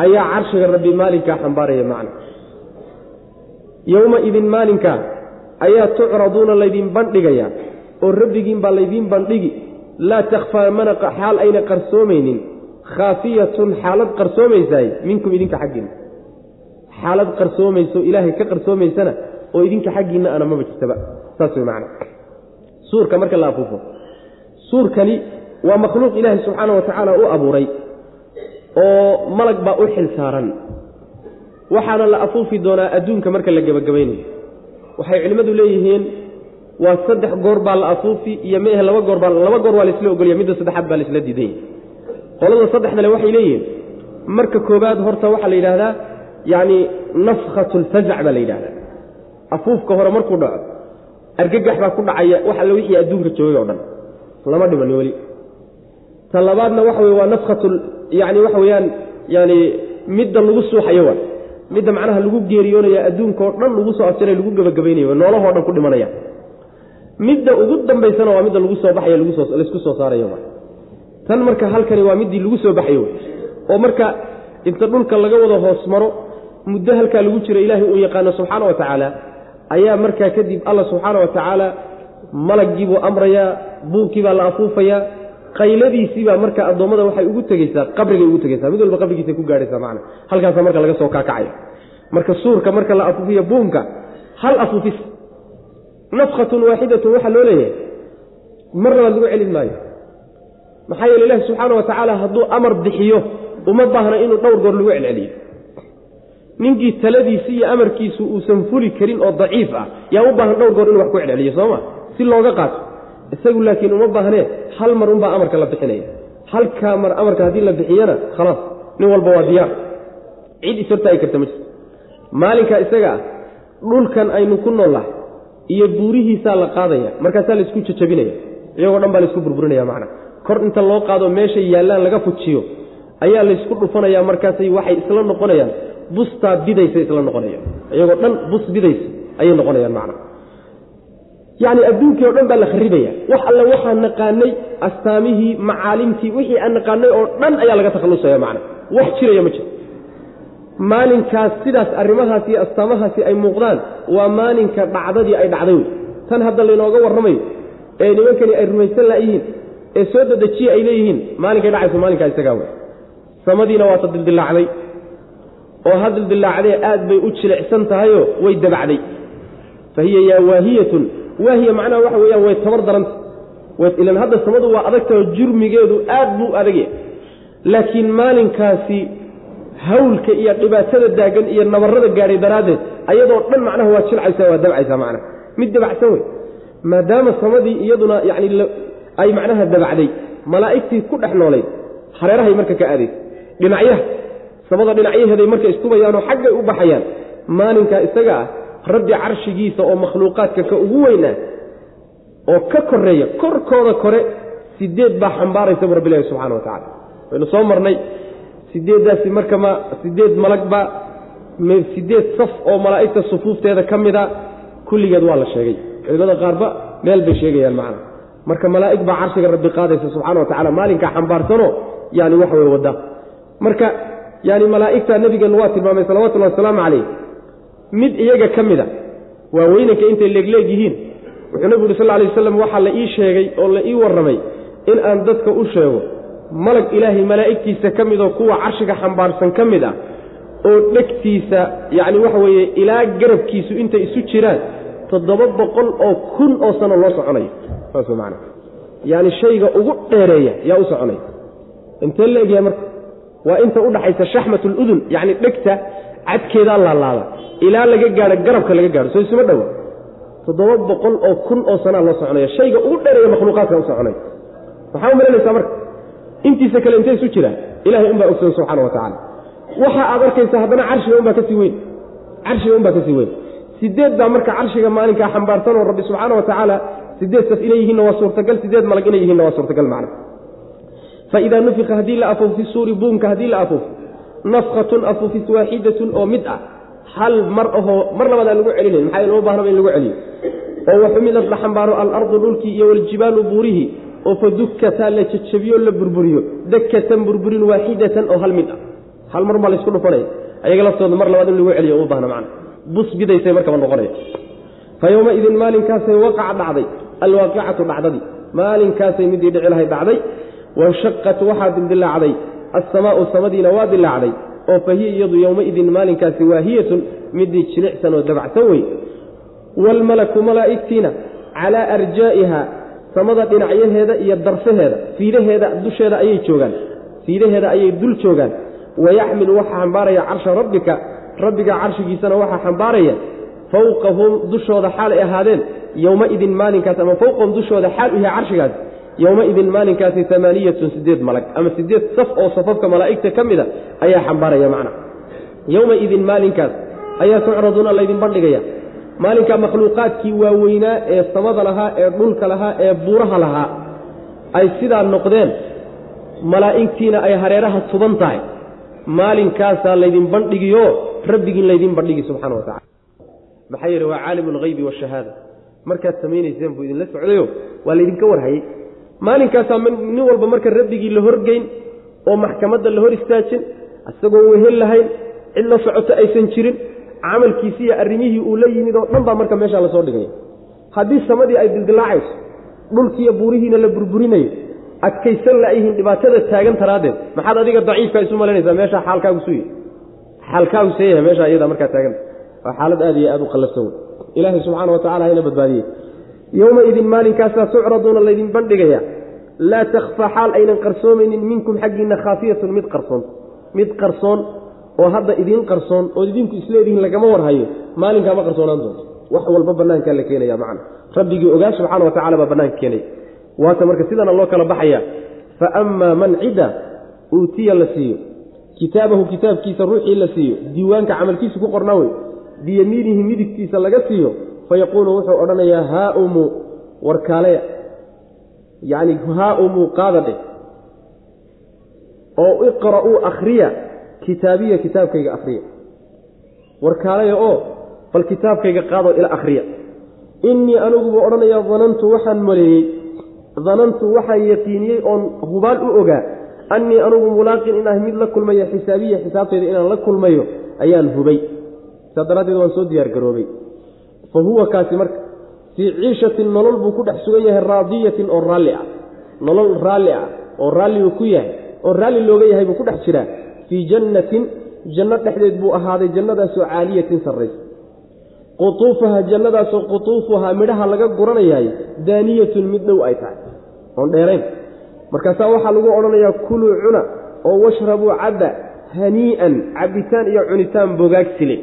ayaa carshiga rabbi maalinkaa xambaaraya macna. Yowma idin maalinkaa ayaa tucraduuna laydin bandhigayaa oo rabbigiin baa laydiin bandhigi laa takhfaa mana xaal ayna qarsoomaynin khaafiyatun xaalad qarsoomaysaay minkum idinka xaggiinna. Xaalad qarsoomayso ilaahay ka qarsoomaysana oo idinka xaggiinna ana maba jirtaba. Saas way macna. Suurka marka la afuufo. Suurkani waa makhluuq ilaahay subxaana wa tacaala u abuuray oo malag baa u xil saaran. Waxaana la afuufi doonaa adduunka marka la gebagabaynayo waxay culimmadu leeyihiin waa saddex goor baa la afuufi iyo mehe laba goor baa laba goor waa laisla ogolya midda saddexaad baa laisla diidan yahy qolada saddexdale waxay leeyihiin marka koobaad horta waxaa la yidhahdaa yacni nafkhatu lfazac baa la yidhahdaa afuufka hore markuu dhaco argagax baa ku dhacaya wax alle wixii adduunka joogay oo dhan. Lama dhiman weli. Ta labaadna waxa weye waa nafkhatu yani waxa weeyaan yani midda lagu suuxayo waa midda macnaha lagu geeriyoonaya adduunkaoo dhan lagu soo afjaray lagu gebagabaynayo noolahoo dhan ku dhimanaya midda ugu dambaysana waa midda lagu soo baxayo laysku soo saarayo tan marka halkani waa middii lagu soo baxayo oo marka inta dhulka laga wada hoos maro muddo halkaa lagu jiro ilaahay uu yaqaano subxaana wa tacaala ayaa markaa kadib alla subxaana wa tacaala malaggii buu amrayaa buunkii baa la afuufayaa qayladiisiibaa marka addoommada waxay ugu tegeysaa qabrigay ugu tegeysaa mid walba qabrigiisa ku gaadhaysaa macna halkaasa marka laga soo kaakacaya marka suurka marka la afuufiyo buunka hal afuufis nafkhatun waaxidatun waxaa loo leeyahay mar labaad lagu celin maayo. Maxaa yeele ilahi subxaana wa tacaala hadduu amar bixiyo uma baahna inuu dhowr goor lagu celceliyo. Ninkii taladiisi iyo amarkiisu uusan fuli karin oo daciif ah yaa u baahan dhowr goor inuu wax ku celceliyo sooma si looga qaato. Isagu laakiin uma baahnee hal mar unbaa amarka la bixinaya. Halkaa mar amarka haddii la bixiyana khalaas nin walba waa diyaar. Cid ishortaagi karta ma jirto. Maalinka isaga ah dhulkan aynu ku noollahay iyo buurihiisaa la qaadaya. Markaasaa la isku jajabinaya. Iyagoo dhan baa la isku burburinaya macna. Kor inta loo qaado meeshay yaallaan laga fujiyo ayaa laysku dhufanaya markaasay waxay isla noqonayaan. Bustaa bidaysa isla noqonayaan. Iyagoo dhan bus bidaysa ayay noqonayaan macna. Yacni adduunkii o dhan baa la kharibaya. Wax alle waxaan naqaanay astaamihii macaalimtii wixii aan naqaanay oo dhan ayaa laga takhallusaya macna. Wax jiraya ma jiro maalinkaas sidaas arrimahaasi iyo astaamahaasi ay muuqdaan waa maalinka dhacdadii ay dhacday. Wey tan hadda laynooga warramayo ee nimankani ay rumaysan laayihiin ee soo dadejiye ay leeyihiin maalinkay dhacayso maalinkaa isagaa wey samadiina waata dildilaacday oo ha dildilaacdee aad bay u jilicsan tahayoo way dabacday. Fa hiya yaa waahiyatun waahiya macnaha waxa weeyaan way tabar daranta ilan hadda samadu waa adagtaho jurmigeedu aad buu adagya laakiin maalinkaasi hawlka iyo dhibaatada daagan iyo nabarada gaadhay daraaddeed ayadoo dhan macnaha waa jilcaysaa waa dabcaysaa macnaha. Mid dabacsan wey. Maadaama samadii iyaduna yacni ay macnaha dabacday malaa'igtii ku dhex noolayd hareerahay marka ka aadaysa dhinacyaha samada dhinacyaheeday marka iskubayaanoo xaggay u baxayaan. Maalinka isaga ah rabbi carshigiisa oo makhluuqaadka ka ugu weynaa oo ka koreeya korkooda kore sideed baa xambaaraysa bu rabbi ilahi subxana wa tacala waynu soo marnay sideeddaasi marka ma sideed malagba sideed saf oo malaa'igta sufuufteeda ka mida kulligeed waa la sheegay. Culimada qaarba meel bay sheegayaan macna. Marka malaa'ig baa carshiga rabbi qaadaysa subxana wa tacala maalinkaa xambaarsanoo yani waxa wey wadda. Marka yani malaa'igta nebigeennu waa tilmaamay salawatullahi wasalaamu calayh mid iyaga ka mida waa weynanka intay leegleeg yihiin wuxuu nebigu uri sal lay waslam waxaa la ii sheegay oo la ii warramay in aan dadka u sheego malag ilaahay malaa'igtiisa ka midoo kuwa carshiga xambaarsan ka mid ah oo dhegtiisa yacni waxa weeye ilaa garabkiisu intay isu jiraan toddoba boqol oo kun oo sano loo soconayo. Saas way macana yacni shayga ugu dheereeya yaa u soconaya. Intee la egyahay marka? Waa inta u dhaxaysa shaxmat aludun yacni dhegta cadkeedaa laalaada ilaa laga gaadho garabka laga gaadho. Soo isuma dhowa toddoba boqol oo kun oo sanaa loo soconaya shayga ugu dheereeya makhluuqaadka u soconaya. Maxaa u malanaysaa marka intiisa kale intay isu jiraan ilahay unbaa ogsoon subxana wa tacaala. Waxa aad arkaysa haddana carshiga unbaa ka sii weyn. Carshiga unbaa ka sii weyn. Sideed baa marka carshiga maalinkaa xambaarsanoo rabbi subxaana wa tacaala sideed saf inay yihiinna waa suurtagal sideed malag inay yihiinna waa suurtagal macna. Faidaa nufika haddii la afuuf suuri buunka haddii la afuuf nafkatun afuufis waaxidatun oo mid ah hal mar ahoo mar labaad lagu celinayn maxaa loo baahnaba in lagu celiyo? Oo waxumidad la xambaaro alardu dhulkii iyo waljibaalu buurihii oo fa dukkataa la jajabiyo la burburiyo. Dakatan burburin waaxidatan oo hal mid ah. Hal mar baa laysku dhufanaya ayaga laftooda mar labaad in lagu celiyo uma baahna macna. Bus markaba noqonaya fa yowmaidin maalinkaasay waqaca dhacday. Alwaaqicatu dhacdadii maalinkaasay midii dhici lahay dhacday. Wanshaqat waxaa dildilaacday assamaau samadiina waa dilaacday oo fa hiya iyadu yowmaidin maalinkaasi waahiyatun midii jilicsan oo dabacsan wey waalmalaku malaa'igtiina calaa arjaa'iha samada dhinacyaheeda iyo darfaheeda fiidaheeda dusheeda ayay joogaan fiidaheeda ayay dul joogaan. Wayaxmilu waxaa xambaaraya carsha rabbika rabbiga carshigiisana waxaa xambaaraya fowqahum dushooda xaal ay ahaadeen yowmaidin maalinkaas ama fowqahum dushooda xaal u yahay carshigaas yowmaidin maalinkaasi amaaniyatun sideed malag ama sideed saf oo safafka malaa'igta ka mida ayaa xambaaraya macna. Yowmaidin maalinkaas ayaa tucraduuna laydin bandhigaya maalinka makhluuqaadkii waaweynaa ee samada lahaa ee dhulka lahaa ee buuraha lahaa ay sidaa noqdeen malaa'igtiina ay hareeraha tuban tahay. Maalinkaasaa laydin bandhigiyo rabbigiin laydin bandhigi subxana wa tacala maxaa yeele waa caalimu alghaybi waashahaada markaad samaynayseen buu idinla socdayo waa laydinka warhayey maalinkaasaa nin walba marka rabbigii la horgeyn oo maxkamadda la hor istaajin isagoon wehel lahayn cid la socoto aysan jirin camalkiisi iyo arrimihii uu la yimid oo dhan baa marka meeshaa la soo dhigaya haddii samadii ay dildilaacayso dhulkiiyo buurihiina la burburinayo adkaysan laayihiin dhibaatada taagan taraaddeed maxaad adiga daciifka isu malaynaysaa meeshaa xaalkaagu suy xaalkaagu seeyahay meeshaa iyadaa markaa taaganta waa xaalad aad iyo aad u qallafsan wey ilaahay subxaana wa tacala hayna badbaadiyey. Yowmaidin maalinkaasaa tucraduuna laydin bandhigaya laa takhfaa xaal aynan qarsoomaynin minkum xaggiinna khaafiyatun mid qarsoon. Mid qarsoon oo hadda idiin qarsoon ood idinku isleedihiin lagama warhayo maalinkaa ma qarsoonaan doonto. Wax walba bannaankaa la keenaya macna rabbigii ogaa subxana wa tacala baa bannaanka keenaya waata marka sidana loo kala baxaya fa ammaa man cidda uutiya la siiyo. Kitaabahu kitaabkiisa ruuxii la siiyo. Diiwaanka camalkiisa ku qornaa wey. Biyamiinihi midigtiisa laga siiyo. Fayaquulu wuxuu odhanayaa haaumu warkaaleya. Yacni haaumu qaada dheh. Oo iqra'uu akhriya kitaabiya kitaabkayga akhriya warkaaleya oo bal kitaabkayga qaadoo ila akhriya innii anigu buu odhanayaa danantu waxaan maleeyey. Danantu waxaan yaqiiniyey oon hubaal u ogaa. Annii anigu mulaaqin inaah mid la kulmayo xisaabiya xisaabtayda inaan la kulmayo ayaan hubay. Saa daraaddeed waan soo diyaargaroobay. Fa huwa kaasi marka fii ciishatin nolol buu ku dhex sugan yahay raadiyatin oo raalli ah. Nolol raalli ah oo raalligu ku yahay oo raalli looga yahay buu ku dhex jiraa fii jannatin janno dhexdeed buu ahaaday jannadaasoo caaliyatin sarraysa qutuufaha jannadaasoo qutuufuhaa midhaha laga guranayaay daaniyatun mid dhow ay tahay. Oon dheerayn. Markaasaa waxaa lagu odhanayaa kuluu cuna oo washrabuu cabba hanii'an cabbitaan iyo cunitaan bogaagsile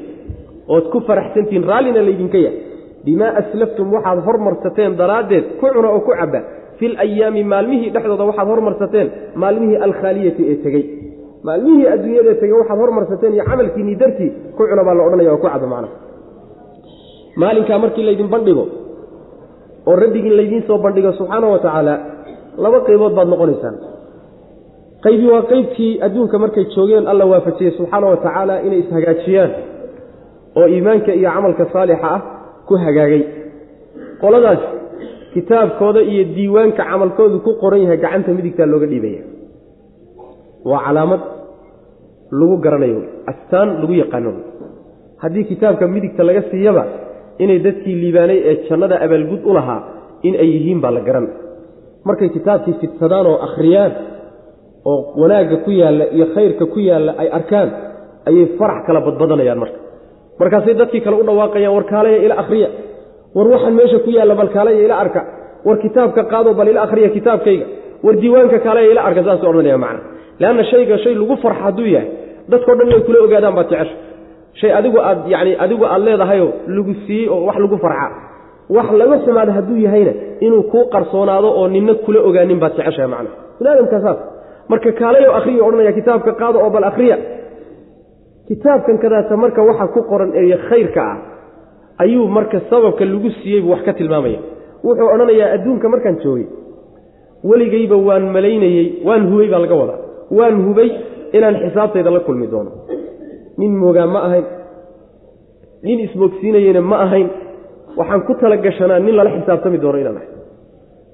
ood ku faraxsantihiin raallina laydinka yahay. Bimaa aslaftum waxaad hormarsateen daraaddeed ku cuna oo ku cabba. Fil ayaami maalmihii dhexdooda waxaad hormarsateen maalmihii alkhaaliyati ee tegey maalmihii adduunyadaee tegey waxaad hormarsateen iyo camalkiinnii dartii ku cuna baa la odhanaya oo ku cabba macnaha maalinkaa markii laydin bandhigo oo rabbigiin laydiin soo bandhigo subxaana wa tacaala laba qaybood baad noqonaysaan. Qaybii waa qaybkii adduunka markay joogeen alla waafajiyey subxaana wa tacaala inay ishagaajiyaan oo iimaanka iyo camalka saalixa ah ku hagaagay. Qoladaas kitaabkooda iyo diiwaanka camalkoodu ku qoran yahay gacanta midigtaa looga dhiibaya waa calaamad lagu garanayo astaan lagu yaqaano. Haddii kitaabka midigta laga siiyaba inay dadkii liibaanay ee jannada abaalgud u lahaa in ay yihiin baa la garan. Markay kitaabkii fidsadaan oo akhriyaan oo wanaagga ku yaalla iyo khayrka ku yaalla ay arkaan ayay farax kala badbadanayaan marka. Markaasay dadkii kale u dhawaaqayaan war kaalaya ila akhriya. War waxaan meesha ku yaalla bal kaalaya ila arka. War kitaabka qaado bal ila akhriya kitaabkayga. War diiwaanka kaalaya ila arka saasuu odhanaya macna leanna shayga shay lagu farxa hadduu yahay dadkao dhan inay kula ogaadaan baad jecesha shay adigu aad yacni adigu aad leedahayoo lagu siiyey oo wax lagu farxa wax laga xumaada hadduu yahayna inuu kuu qarsoonaado oo ninna kula ogaanin baad jeceshahay macna binaadamkaa saas marka kaalayo akhriya odhanaya kitaabka qaado oo bal akhriya kitaabkan kadaata marka waxa ku qoran ee khayrka ah ayuu marka sababka lagu siiyey buu wax ka tilmaamaya wuxuu odhanayaa adduunka markaan joogay weligayba waan malaynayey waan hubay baa laga wadaa waan hubay inaan xisaabtayda la kulmi doono. Nin moogaa ma ahayn. Nin ismoogsiinayena ma ahayn. Waxaan ku tala gashanaa nin lala xisaabtami doono inaan ahay.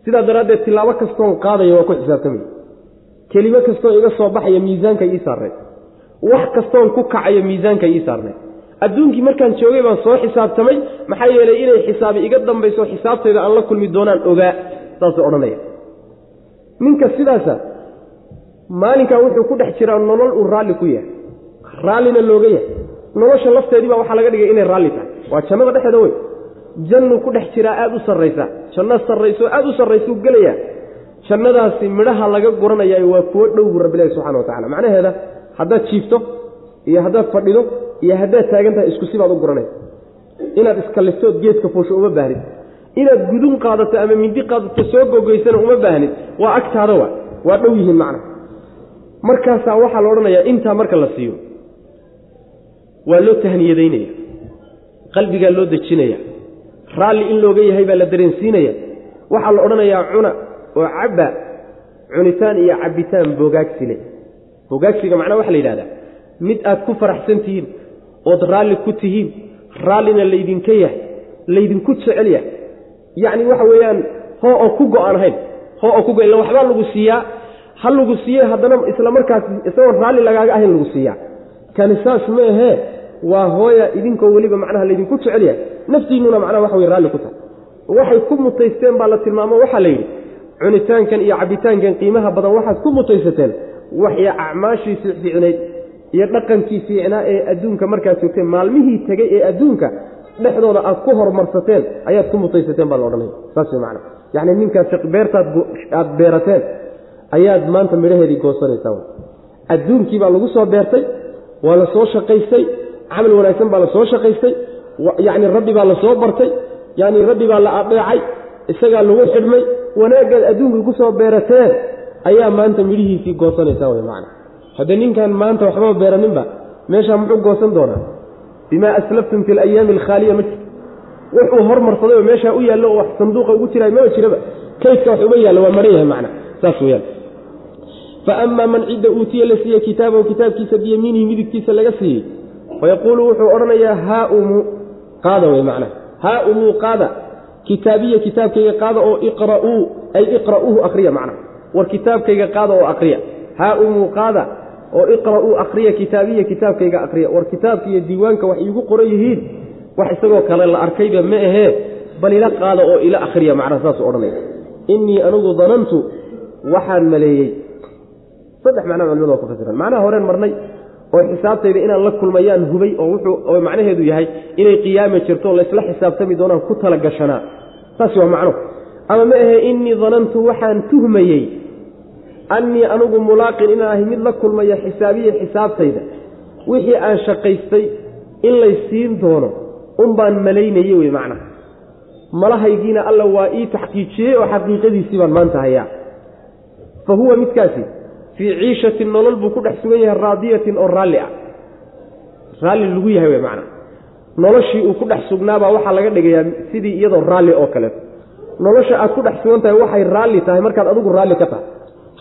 Sidaa daraaddeed tilaabo kastoon qaadaya waa ku xisaabtamaya kelimo kastoo iga soo baxaya miisaanka ii saarnay. Wax kastoon ku kacayo miisaanka ii saarnay. Adduunkii markaan joogay baan soo xisaabtamay. Maxaa yeelay inay xisaabi iga dambayso xisaabtayda aan la kulmi doonaan ogaa. Saasuu odhanaya ninka sidaasa maalinkaa wuxuu ku dhex jiraa nolol uu raalli ku yahay. Raallina looga yahay. Nolosha lafteedii baa waxaa laga dhigay inay raalli tahay. Waa jannada dhexeeda wey jannuu ku dhex jiraa aada u sarraysa. Janno sarrayso aada u sarraysuu gelayaa. Jannadaasi midhaha laga guranaya waa kuwo dhow buu rabbilahi subxana wa tacala macnaheeda haddaad jiifto iyo haddaad fadhido iyo haddaad taagan tahay isku sibaad u guranaysa. Inaad iskaliftood geedka fuusho uma baahnid. Inaad gudun qaadato ama mindi qaadato soo gogoysana uma baahnid. Waa agtaada wa waa dhow yihiin macna markaasaa waxaa la odhanayaa intaa marka la siiyo. Waa loo tahniyadaynaya. Qalbigaa loo dejinaya. Raalli in looga yahay baa la dareensiinaya. Waxaa la odhanayaa cuna oo cabba cunitaan iyo cabbitaan bogaagsi leh. Bogaagsiga macnaha waxa la yidhahdaa mid aad ku faraxsan tihiin ood raalli ku tihiin raallina laydinka yahay laydinku jecel yahay yacni waxa weeyaan hoo oo ku go'aan ahayn hoo oo ku go illa waxbaa lagu siiyaa ha lagu siiye haddana isla markaas isagoon raalli lagaaga ahayn lagu siiyaa. Kani saas ma ahee waa hooya idinkoo weliba macnaha laydinku jecel yahay naftiinnuna macnaha waxa wey raalli ku tahay. Waxay ku mutaysteen baa la tilmaamo waxaa la yidhi cunitaankan iyo cabbitaankan qiimaha badan waxaad ku mutaysateen. Waxya acmaashii fiicnayd iyo dhaqankii fiicnaa ee adduunka markaad joogteen maalmihii tegey ee adduunka dhexdooda aad ku horumarsateen ayaad ku mutaysateen baa la odhanaya. Saas wey macana yacni ninkaas beertaad aad beerateen ayaad maanta midhaheedii goosanaysaa adduunkii baa lagu soo beertay waa la soo shaqaystay camal wanaagsan baa la soo shaqaystay yacni rabbi baa la soo bartay yacni rabbi baa la adeecay isagaa lagu xidhmay wanaaggaad adduunka ku soo beerateen ayaa maanta midhihiisii goosanaysaa wey macana hadde ninkan maanta waxbaba beeraninba meeshaa muxuu goosan doonaa? Bimaa aslaftum fi alayaami alkhaaliya ma jirto wuxuu hormarsaday oo meeshaa u yaallo oo wax sanduuqa ugu jiraay maba jiraba. Kaydka wax uga yaallo waa maran yahay macna. Saas weyaan faama man cidda uutiya la siiye kitaabahu kitaabkiisa biyamiinihi midigtiisa laga siiyey fayaquulu wuxuu odhanayaa haumu qaada wey macnaha haaumuu qaada. Kitaabiya kitaabkayga qaada oo iqra'uu ay iqra'uuhu akriya macnaha war kitaabkayga qaada oo akriya haaumuu qaada. Oo iqra'uu akriya kitaabiya kitaabkayga akriya war kitaabka iyo diiwaanka wax iigu qoran yihiin wax isagoo kale la arkayba ma ahee bal ila qaada oo ila akhriya macnaha saasuu odhanaya. Innii anigu danantu waxaan maleeyey. Saddex macnaa culimadu waa ku fasiran macnaha horeen marnay oo xisaabtayda inaan la kulmayaan hubay oo wuxuu macnaheedu yahay inay qiyaama jirto laysla xisaabtami doonaan ku tala gashanaa taasi waa macno. Ama ma ahe innii danantu waxaan tuhmayey. Annii anigu mulaaqin inaan ahay mid la kulmaya xisaabiya xisaabtayda. Wixii aan shaqaystay in lay siin doono un baan malaynayey wey macnaha malahaygiina alla waa ii taxqiijiyey oo xaqiiqadiisii baan maanta hayaa. Fa huwa midkaasi fii ciishatin nolol buu ku dhex sugan yahay raadiyatin oo raalli ah. Raalli lagu yahay wey macnaha noloshii uu ku dhex sugnaabaa waxaa laga dhigayaa sidii iyadoo raalli oo kaleeto nolosha aad ku dhex sugan tahay waxay raalli tahay markaad adigu raalli ka tahay.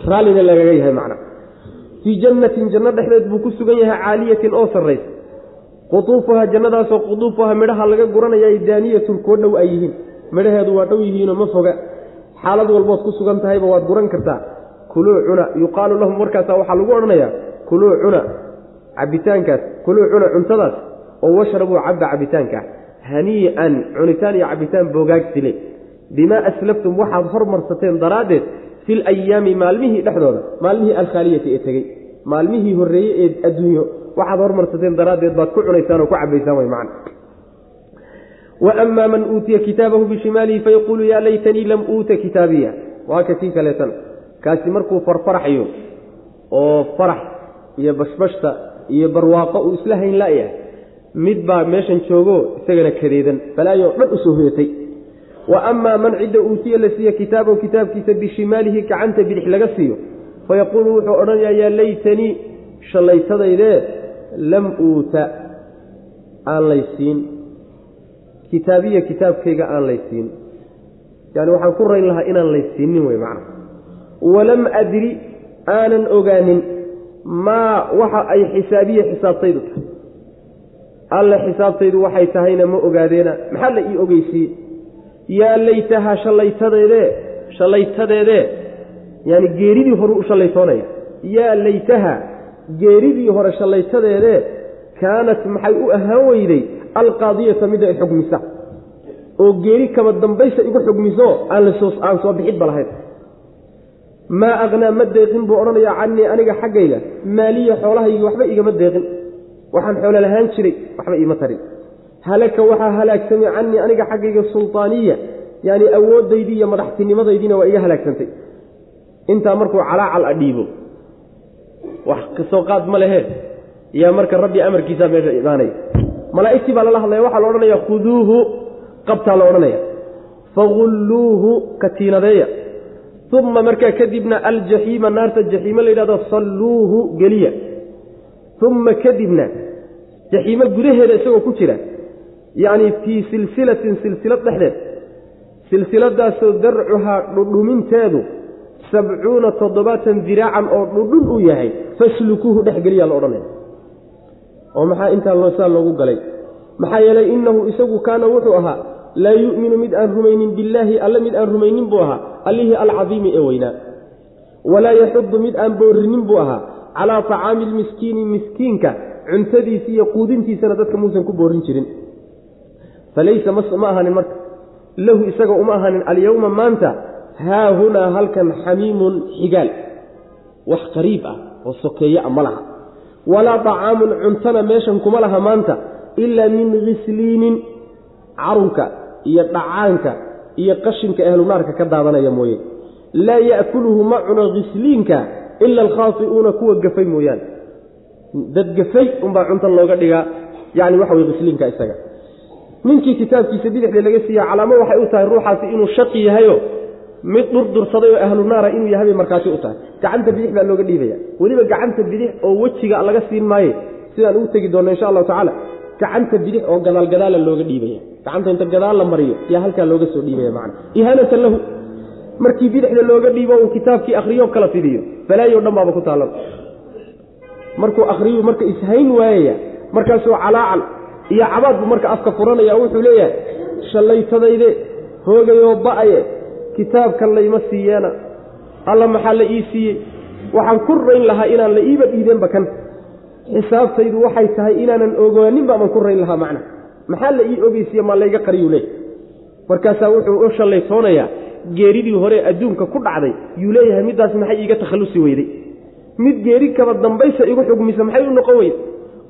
Raallina lagaga yahay macnaha fii jannatin janno dhexdeed buu ku sugan yahay caaliyatin oo sarraysa qutuufuha jannadaasoo qutuufuha midhaha laga guranaya ay daaniyatun kuwo dhow ay yihiin. Midhaheedu waa dhow yihiinoo ma foga. Xaalad walbood ku sugan tahayba waad guran kartaa. Kuluu cuna yuqaalu lahum markaasa waxaa lagu odhanayaa kuluu cuna cabitaankaas kuluu cuna cuntadaas oo washrabuu cabba cabitaanka hanii'an cunitaan iyo cabitaan boogaagsi bimaa aslaftum waxaad hormarsateen daraaddeed fi layaami maalmihii dhexdooda maalmihii alkhaaliyati ee tegey maalmihii horreeyey ee adduunyo waxaad hormarsateen daraaddeed baad ku cunaysaan oo ku cabaysaan way macna. Waama man uutiya kitaabahu bishimaalihi fayaquulu yaa laytanii lam uuta kitaabiya. Waa ka kii kaleetan kaasi markuu farfaraxyo oo farax iyo bashbashta iyo barwaaqo uu isla hayn la'yahay mid baa meeshan joogo isagana kadeedan balaayo dhan u soo hoyatay. Wa amaa man cidda uutiya la siiye kitaabahu kitaabkiisa bishimaalihi gacanta bidix laga siiyo fayaquulu wuxuu odhanayaa yaa laytanii shallaytadaydee lam uuta aan laysiin. Kitaabiya kitaabkayga aan laysiin. Yani waxaan ku rayn lahaa inaan laysiinin wey macna. Walam adri aanan ogaanin maa waxa ay xisaabiye xisaabtaydu tahay. Alle xisaabtaydu waxay tahayna ma ogaadeena. Maxaa la ii ogeysiiye yaa laytahaa shallaytadeedee shallaytadeedee yaani geeridii horuu u shallaytoonaya. Yaa laytaha geeridii hore shallaytadeedee kaanat maxay u ahaan weyday alqaadiyata mida ay xugmisa oo geeri kaba dambaysa igu xugmiso aan soo bixidba lahayn. Maa aqnaa ma deeqin buu odhanayaa canii aniga xaggayga maaliya xoolahaygii waxba igama deeqin. Waxaan xoolo lahaan jiray waxba iima tarin. Halaka waxaa halaagsamay canii aniga xaggayga sultaaniya yaani awooddaydii iyo madaxtinimadaydiina waa iga halaagsantay. Intaa markuu calaacal a dhiibo wax ka soo qaad ma lehe yaa marka rabbi amarkiisaa meesha imaanaya malaa'igtii baa lala hadlaya waxaa la odhanaya khuduuhu qabtaa la odhanaya. Fagulluuhu katiinadeeya uma markaa kadibna aljaxiima naarta jaxiime la yidhahdo salluuhu geliya. Uma kadibna jaxiimo gudaheeda isagoo ku jira. Yacni fii silsilatin silsilad dhexdeed. Silsiladaasoo darcuhaa dhudhuminteedu sabcuuna toddobaatan diraacan oo dhudhun uu yahay faslukuuhu dhex geliyaa la odhanaya. oo maxaa intaa saa loogu galay? maxaa yeelay innahu isagu kaana wuxuu ahaa laa yu'minu mid aan rumaynin billaahi alle mid aan rumaynin buu ahaa allihii alcadiimi ee weynaa walaa yaxudu mid aan boorinin buu ahaa calaa tacaami lmiskiini miskiinka cuntadiisi iyo quudintiisana dadka muusan ku boorin jirin. falaysa ma ahanin marka. lahu isaga uma ahanin alyowma maanta haahunaa halkan xamiimun xigaal. Wax qariib ah oo sokeeye a ma laha. Walaa طacaamun cuntana meeshan kuma laha maanta ilaa min khisliinin carunka iyo dhacaanka iyo qashinka ahlunaarka ka daadanaya mooye. Laa ya'kuluhu ma cuno khisliinka ila alkhaasi'uuna kuwa gafay mooyaane dad gafay unbaa cunta looga dhigaa yani waxa wey khisliinka isaga. Ninkii kitaabkiisa bidixda laga siiya calaamo waxay u tahay ruuxaasi inuu shaqi yahayo mid dhurdursaday oo ahlu naara inuu yahay bay markaati u tahay. Gacanta bidix baa looga dhiibaya. Weliba gacanta bidix oo wejiga laga siin maaye sidaan ugu tegi doonno insha allahu tacaala gacanta bidix oo gadaalgadaala looga dhiibaya. Gacanta inta gadaal la mariyo yaa halkaa looga soo dhiibaya macna. Ihaanatan lahu markii bidixda looga dhiibo uu kitaabkii akhriyo kala fidiyo. Balaayo dhan baaba ku taallan markuu akhriyu marka ishayn waayaya markaasuu calaacal iyo cabaad buu marka afka furanaya wuxuu leeyahay shallaytadayde hoogayoo ba'aye kitaabkan layma siiyeena alla maxaa la ii siiyey? Waxaan ku rayn lahaa inaan la iiba dhiideenba kan. Xisaabtaydu waxay tahay inaanan ogaaninba baan ku rayn lahaa macna. Maxaa la ii ogeysiye maa layga qariyuu leey markaasaa wuxuu u shallaytoonayaa geeridii hore adduunka ku dhacday yuu leeyahay middaas maxay iiga takhallusi weyday? Mid geeri kaba dambaysa igu xugmisa maxay u noqon weyday?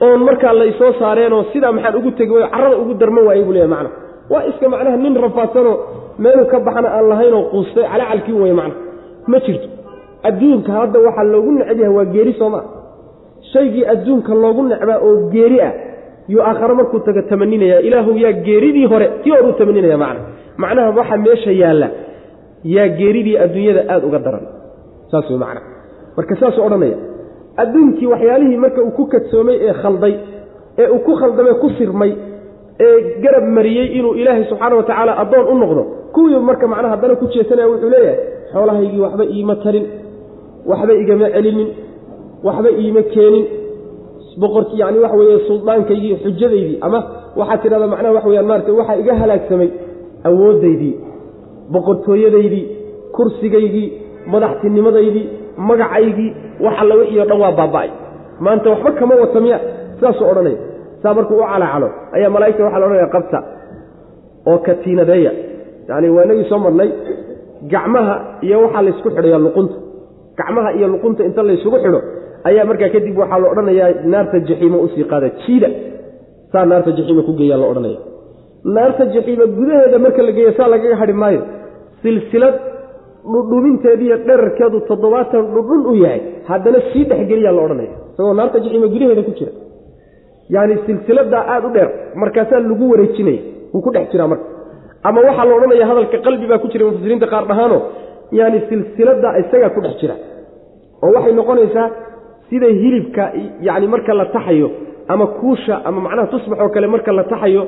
Oon markaa laysoo saareenoo sidaa maxaan ugu tegi wayo carrada ugu darman waayey buu leeyahy macna. Waa iska macnaha nin rafaadsanoo meeluu ka baxana aan lahaynoo quustay calacalkii weye macna. Ma jirto. Adduunka hadda waxaa loogu necb yahay waa geeri soomaa shaygii adduunka loogu necbaa oo geeri ah yuu aakhare markuu tago tamaninaya. Ilaahu yaa geeridii hore tii horuu tamaninaya macna. Macnaha waxa meesha yaalla yaa geeridii adduunyada aada uga daran. Saas wey macna. Marka saasuu odhanaya. Adduunkii waxyaalihii marka uu ku kadsoomay ee khalday ee uu ku khaldamee ku sirmay ee garab mariyey inuu ilaahay subxaana wa tacaala addoon u noqdo. Kuwii marka macnaha haddana ku jeesanaya wuxuu leeyahay xoolahaygii waxba iima tarin waxba igama celinin waxba iima keenin. Boqorkii yani waxa weeye suldaankaygii xujadaydii ama waxaad tidhahdaa macnaha wax weyaan maarata waxaa iga halaagsamay awooddaydii boqortooyadaydii kursigaygii madaxtinimadaydii magacaygii wax alla wixii o dhan waa baaba'ay. Maanta waxba kama wata miya sidaasuu odhanaya saa markuu u calacalo ayaa malaa'igta waxa la odhanaya qabta oo katiinadeeya. Yacni waa inagii soo marnay gacmaha iyo waxaa laysku xidhaya luqunta. Gacmaha iyo luqunta inta laysugu xidho ayaa markaa kadib waxaa la odhanayaa naarta jaxiima u sii qaada jiida. Saa naarta jaxiima ku geeyaa la odhanaya. Naarta jaxiima gudaheeda marka la geeya saa lagaga hadhi maayo silsilad dhudhuminteediiyo dherarkeedu toddobaatan dhudhun u yahay haddana sii dhexgeliyaa la odhanaya. Isagoo naarta jaxiima gudaheeda ku jira yacni silsiladaa aada u dheer markaasaa lagu wareejinaya wuu ku dhex jiraa marka. Ama waxaa la odhanaya hadalka qalbi baa ku jira mufasiriinta qaar dhahaano yaani silsiladaa isagaa ku dhex jira. Oo waxay noqonaysaa sida hilibka yacni marka la taxayo ama kuusha ama macnaha tusbax oo kale marka la taxayo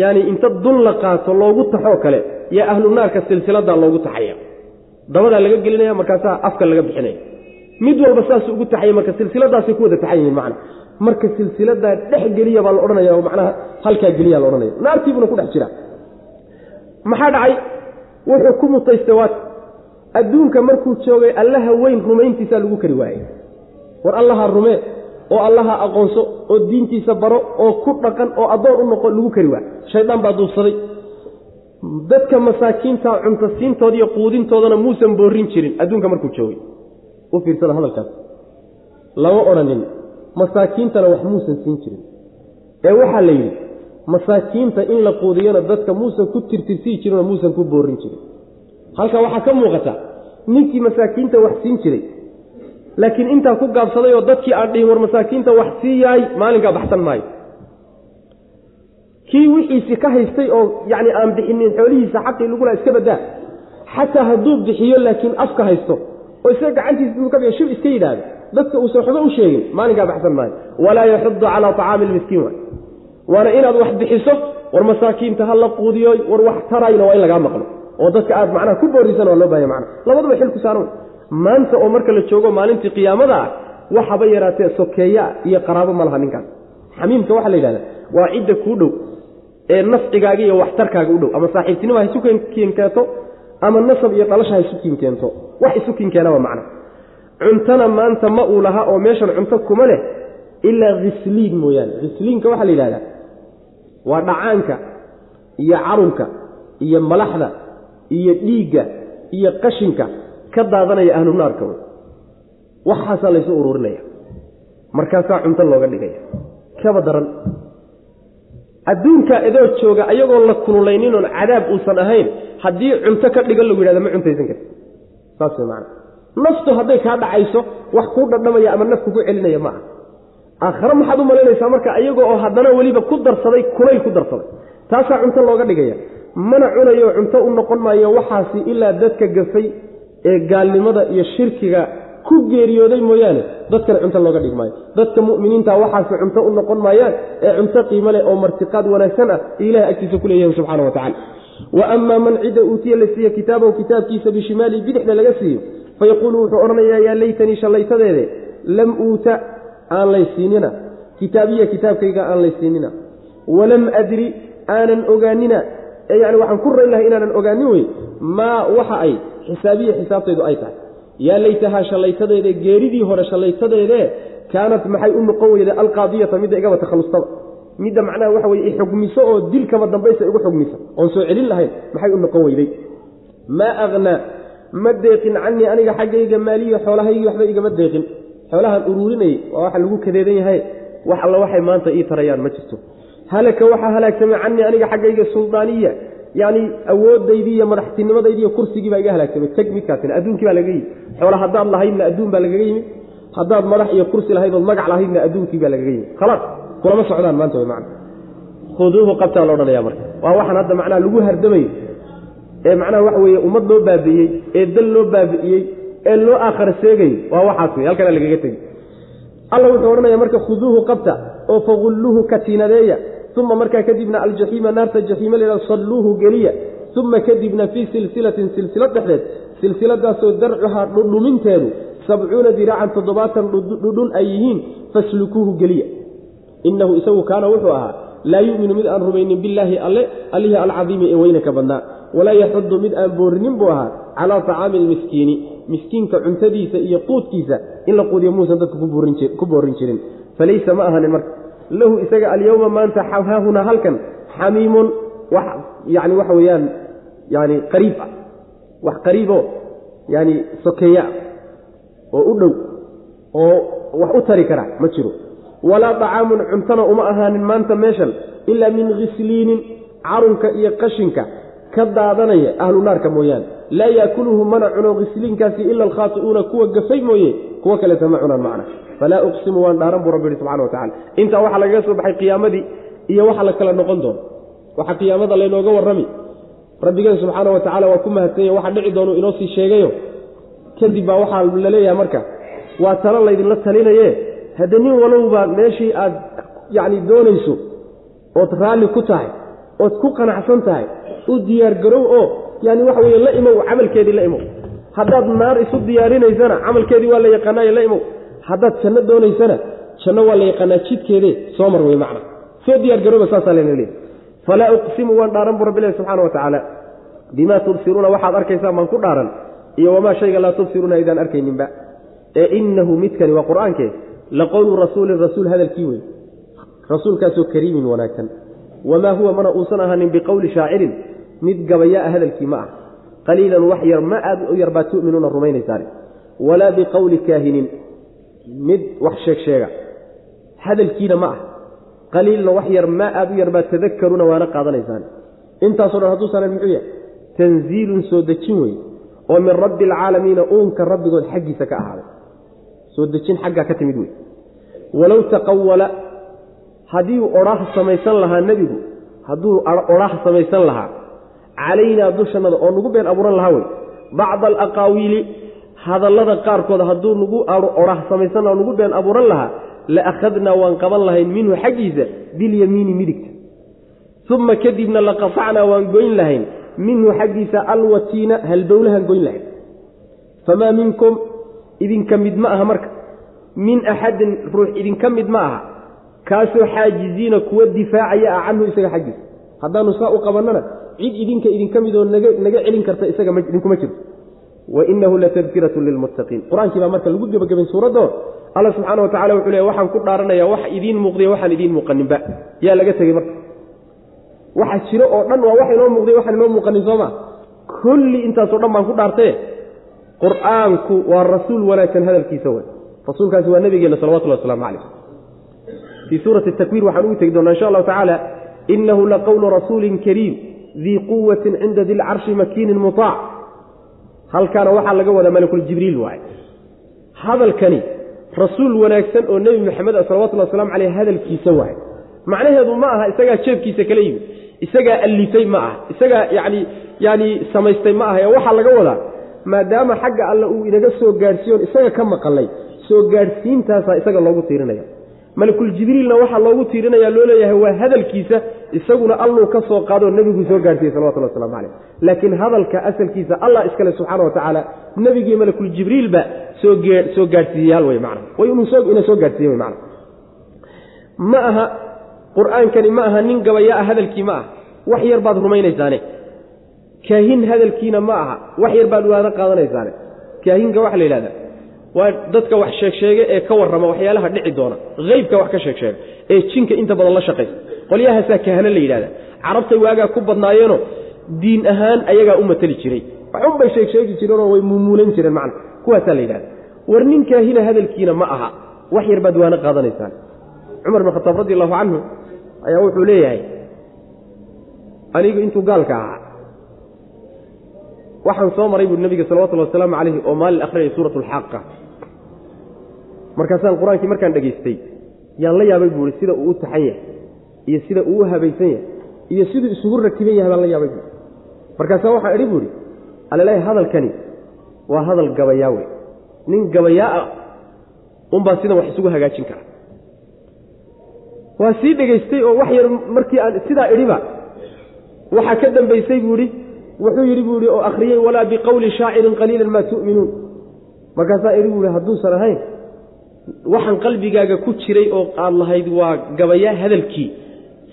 yaani inta dun la qaato loogu taxoo kale yaa ahlu naarka silsiladaa loogu taxaya. Dabadaa laga gelinaya markaasaa afka laga bixinaya. Mid walba saasuu ugu taxaya marka silsiladaasay ku wada taxan yihiin macna marka silsiladaa dhex geliya baa la odhanaya oo macnaha halkaa geliya la odhanaya naartiibuna ku dhex jira maxaa dhacay? Wuxuu ku mutaystay waat adduunka markuu joogay allaha weyn rumayntiisaa lagu kari waayey. War allaha rumee oo allaha aqoonso oo diintiisa baro oo ku dhaqan oo addoon u noqo lagu kari waayo shaydaan baa duubsaday. Dadka masaakiinta cunto siintooda iyo quudintoodana muusan boorin jirin. Adduunka markuu joogay. U fiirsada hadalkaas. Lama odhanin masaakiintana wax muusan siin jirin. Ee waxaa la yidhi masaakiinta in la quudiyana dadka muusan ku tirtirsii jirinoo muusan ku boorin jirin. Halka waxaa ka muuqata ninkii masaakiinta wax siin jiray laakiin intaa ku gaabsaday oo dadkii aan dhihin war masaakiinta wax sii yahay maalinkaa baxsan maayo. Kii wixiisi ka haystay oo yacni aan bixinin xoolihiisa xaqii lagula iska badaa xataa hadduu bixiyo laakiin afka haysto oo isaga gacantiisa inuu ka bixiyo shib iska yidhaahdo dadka uusan waxba u sheegin maalinkaa baxsan maayo. Walaa yaxudu calaa tacaami lmiskiin waay. Waana inaad wax bixiso war masaakiinta ha la quudiyo war wax tarayna waa in lagaa maqlo. Oo dadka aad macnaha ku boorisan waa loo bahaya macna labaduba xil ku saaran maanta oo marka la joogo maalintii qiyaamada ah waxaba yaraatee sokeeyaa iyo qaraabo ma laha ninkaas xamiimka waxaa la yidhahda waa cidda kuu dhow ee nafcigaaga iyo waxtarkaaga u dhow. Ama saaxiibtinimo ha isu kiin keento ama nasab iyo dhalasha ha isu kiin keento. Wax isu kiin macna cuntona maanta ma uu laha oo meeshan cunto kuma leh ilaa khisliin mooyaane. Khisliinka waxaa la yidhahdaa waa dhacaanka iyo carunka iyo malaxda iyo dhiigga iyo qashinka ka daadanaya ahlu naarka wey. Waxaasaa laysu ururinaya. Markaasaa cunto looga dhigaya. Kaba daran. Adduunkaa idoo jooga ayagoo la kululaynin oon cadaab uusan ahayn haddii cunto ka dhigan lagu yidhahda ma cuntaysan karti saas way macana naftu hadday kaa dhacayso wax kuu dhadhamaya ama nafku ku celinaya ma aha. Aakhare maxaad u malaynaysaa marka ayaga oo haddana weliba ku darsaday kulayl ku darsaday. Taasaa cunto looga dhigaya. Mana cunayo cunto u noqon maayo waxaasi ilaa dadka gafay ee gaalnimada iyo shirkiga ku geeriyooday mooyaane. Dadkana cunto looga dhig maayo. Dadka mu'miniinta waxaasi cunto u noqon maayaan ee cunto qiimo leh oo martiqaad wanaagsan ah ilahay agtiisa ku leeyahay subxana wa tacala wa amaa man cidda uutiya la siiye kitaabahu kitaabkiisa bishimaalihi bidixda laga siiyo fayaquulu wuxuu odhanayaa yaa laytanii shallaytadeede lam uuta aan laysiinina kitaabiya kitaabkayga aan laysiinina walam adri aanan ogaanina yani waxaan ku rayn lahay inaanan ogaanin wey maa waxa ay xisaabiya xisaabtaydu ay tahay yaa laytahaa shallaytadeede geeridii hore shallaytadeede kaanat maxay u noqon weyda alqaadiyata midda igaba takhalustaba midda macnaha waxa weye ixugmiso oo dilkaba dambaysa igu xugmisa oon soo celin lahayn maxay u noqon weyday maa aknaa ma deeqin canii aniga xaggayga maaliya xoolahaygii waxba igama deeqin. Xoolahaan uruurinayay waa waxa lagu kadeedan yahay. Wax alla waxay maanta ii tarayaan ma jirto. Halaka waxaa halaagsamay canii aniga xaggayga suldaaniya yacni awooddaydii iyo madaxtinimadaydi iyo kursigii baa iga halaagsamay teg midkaasina adduunkii baa lagaga yimi xoola haddaad lahaydna adduun baa lagaga yimi haddaad madax iyo kursi lahayd ood magac lahaydna adduunkii baa lagaga yimi khalaas kulama socdaan maanta way macna. Khuduuhu qabtaa la odhanaya marka. Waa waxaan hadda macnaha lagu hardamayo ee macnaha waxa weeye ummad loo baabi'iyey ee dal loo baabi'iyey ee loo aakhara seegayo waa waxaas wey halkana lagaga tegi alla wuxuu odhanaya marka khuduuhu qabta oo fagulluuhu katiinadeeya uma markaa kadibna aljaxiima naarta jaxiima leeda salluuhu geliya uma kadibna fii silsilatin silsilad dhexdeed silsiladaasoo darcuhaa dhudhuminteedu sabcuuna diraacan toddobaatan dhudhun ay yihiin faslukuuhu geliya. Innahu isagu kaana wuxuu ahaa laa yuminu mid aan rumaynin billaahi alle allihii alcadiimi ee weyne ka badnaa walaa yaxudu mid aan boorinin buu ahaa calaa tacaami almiskiini miskiinka cuntadiisa iyo quudkiisa in la quudiyo muusan dadka ku boorin jirin. Falaysa ma ahanin marka. Lahu isaga alyowma maanta haahuna halkan. Xamiimun yani waxa weeyaan yani qariib ah. Wax qariiboo yani sokeeya oo u dhow oo wax u tari kara ma jiro. Walaa dacaamun cuntona uma ahaanin maanta meeshan ilaa min khisliinin carunka iyo qashinka ka daadanaya ahlu naarka mooyaane. Laa yaakuluhu mana cuno khisliinkaasi ila alkhaati'uuna kuwa gafay mooye kuwo kaleeta ma cunaan macna. Falaa uqsimu waan dhaaran buu rabbi yihi subxana watacala intaa waxaa lagaga soo baxay qiyaamadii iyo waxa la kala noqon doono. Waxa qiyaamada laynooga warrami. Rabbigeen subxaana wa tacala waa ku mahadsanya waxa dhici doonu inoo sii sheegayo. Kadib baa waxaa la leeyahay marka waa talo laydinla talinaye hadde nin walowba meeshii aad yacni doonayso ood raalli ku tahay ood ku qanacsan tahay u diyaargarow oo yani waxa weye la imow camalkeedii la imow. Haddaad naar isu diyaarinaysana camalkeedii waa la yaqaanaayo la imow. Haddaad janno doonaysana janno waa la yaqaanaa jidkeedee soo mar wey macna. Soo diyaargarooba saasaa layna falaa uqsimu waan dhaaran buu rabbilahi subxana wa tacaala. Bimaa tubsiruuna waxaad arkaysaan baan ku dhaaran. Iyo wamaa shayga laa tubsiruuna aydaan arkayninba. Ee inahu midkani waa qur'aankee la qowlu rasuulin rasuul hadalkii wey rasuulkaasoo kariimin wanaagsan wamaa huwa mana uusan ahaanin biqowli shaacirin mid gabayaa hadalkii ma ah qaliilan wax yar ma aad u yar baad tu'minuuna rumaynaysaane walaa biqowli kaahinin mid wax sheeg sheega hadalkiina ma ah qaliilna wax yar maa aad u yar baad tadakaruuna waana qaadanaysaan intaaso dhan hadduusanan muxuu yahay tanziilun soo dejin wey oo min rabbi alcaalamiina uunka rabbigood xaggiisa ka ahaaday soo dejin xaggaa ka timid wey walow taqawala haddii odhaah samaysan lahaa nebigu hadduu odhaah samaysan lahaa calaynaa dushannada oo nagu been abuuran lahaa wey. Bacda alaqaawiili hadallada qaarkood hadduu nagu odhaah samaysan laha nagu been abuuran lahaa la akhadnaa waan qaban lahayn minhu xaggiisa bilyamiini midigta. Uma kadibna laqatacnaa waan goyn lahayn minhu xaggiisa alwatiina halbowlahaan goyn lahayn. Famaa minkum idinka mid ma aha marka. Min axadin ruux idinka mid ma aha kaasoo xaajiziina kuwa difaacaya ah canhu isaga xaggiisa haddaanu saa u qabannana cid idinka idinka midoo naga celin karta isaga idinkuma jirto. Wa inahu latadkiratu lilmuttaqiin qur'aankii baa marka lagu gebagabayn suuraddo alla subxaana wa tacala wuxuu leey waxaan ku dhaaranaya wax idiin muuqday waxaan idiin muuqaninba yaa laga tegey marka. Waxa jiro oo dhan waa wax inoo muuqday waxaan inoo muuqanin sooma kulli intaasoo dhan baan ku dhaartaye qur'aanku waa rasuul wanaagsan hadalkiisa way rasuulkaasi waa nabigeenna salawatullahi waslamu calayh fii suurati takwiir waxaan ugu tegi doonaa insha allahu tacaala inahu laqowlu rasuulin kariim dii quwatin cinda di lcarshi makiinin mutaac halkaana waxaa laga wadaa malakuljibriil waaye hadalkani rasuul wanaagsan oo nebi maxamed a salawatullhi waslamu caleyh hadalkiisa waaye macnaheedu ma aha isagaa jeebkiisa kala yimid isagaa allifay ma aha isagaa yani yani samaystay ma aha ee waxaa laga wadaa maadaama xagga alle uu inaga soo gaadhsiiyoon isaga ka maqalay soo gaadhsiintaasaa isaga loogu tiirinaya malakuljibriilna waxaa loogu tiirinaya loo leeyahay waa hadalkiisa isaguna alluu ka soo qaadoo nebiguu soo gaadhsiiyey salawatullah waslamu caleyh laakiin hadalka asalkiisa allah iskale subxaana wa tacaala nebigii malakuljibriilba soo soo gaadhsiiyayaal wey way ina soo gaadhsiiye wey mana ma aha qur'aankani ma aha nin gabaya ah hadalkii ma aha. Wax yar baad rumaynaysaane kaahin hadalkiina ma aha. Wax yar baad waada qaadanaysaane kaahinka waxa la yidhahda waa dadka wax sheegsheege ee ka warrama waxyaalaha dhici doona heybka wax ka sheegsheega ee jinka inta badan la shaqaysa qolyahaasaa kahano la yidhahda carabtay waagaa ku badnaayeenoo diin ahaan ayagaa u mateli jiray. Waxunbay sheegsheegi jireenoo way muumuulan jireen macna. Kuwaasaa la yidhahda war nin kaahina hadalkiina ma aha. Wax yar baad waana qaadanaysaan. Cumar bin khataab radi allahu canhu ayaa wuxuu leeyahay anigu intuu gaalka ahaa waxaan soo maray buui nabiga salawatullhi wasalaamu calayhi oo maalin akhriyay suurat alxaaqa markaasaan qur'aankii markaan dhegaystay yaan la yaabay buui sida uu u taxan yahay iyo sida uu u habaysan yahay iyo siduu isugu rakiban yahay baan la yaabay buui markaasaa waxaan idhi buuhi alaleeya hadalkani waa hadal gabayaa wey nin gabayaa ah unbaa sidan wax isugu hagaajin kara. Waa sii dhegaystay oo wax yar markii aan sidaa idhiba waxaa ka dambaysay buu idhi wuxuu yidhi buu ihi oo akhriyey walaa biqowli shaacirin qaliilan maa tu'minuun. Markaasaa idhi buu ihi hadduusan ahayn waxaan qalbigaaga ku jiray oo aad lahayd waa gabayaa hadalkii.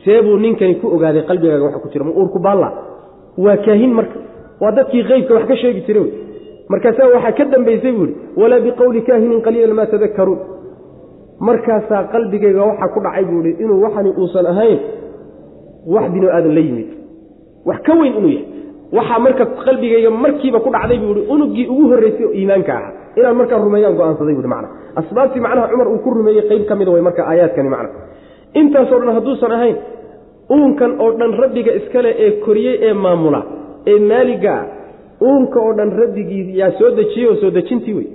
See buu ninkani ku ogaaday qalbigaaga waxa ku jira ma uurku baalla? Waa kaahin marka waa dadkii qeybka wax ka sheegi jiray wey. Markaasaa waxaa ka dambaysay buu ihi walaa biqowli kaahinin qaliilan maa tadakaruun markaasaa qalbigayga waxaa ku dhacay buu ihi inuu waxani uusan ahayn wax binu aadan la yimid. Wax ka weyn inuu yahay. Waxaa marka qalbigayga markiiba ku dhacday buu ihi unuggii ugu horreysay oo iimaanka ahaa inaan markaa rumeeyaan go'aansaday buui macna. Asbaabtii macnaha cumar uu ku rumeeyey qeyb ka mida way marka aayaadkani macna. Intaasoo dhan hadduusan ahayn uunkan oo dhan rabbiga iskale ee koriyey ee maamula ee maaliga ah uunka oo dhan rabbigii yaa soo dejiyey oo soo dejintii wey.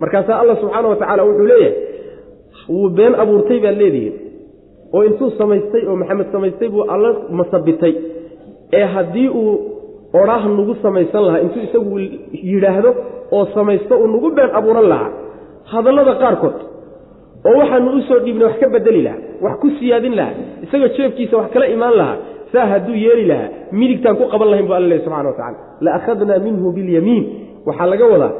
Markaasaa alla subxaana wa tacaala wuxuu leeyahay wuu been abuurtay baad leedihiin. Oo intuu samaystay oo maxamed samaystay buu alla masabitay. Ee haddii uu odhaah nagu samaysan lahaa. Intuu isagu yidhaahdo oo samaysto uu nagu been abuuran lahaa. Hadallada qaarkood oo waxaanu u soo dhiibnay wax ka bedeli lahaa wax ku siyaadin lahaa isagoo jeebkiisa wax kala imaan lahaa saa hadduu yeeli lahaa midigtaan ku qaban lahayn bu alla lehy subxana wa la akhadnaa minhu bilyamiin waxaa laga wadaa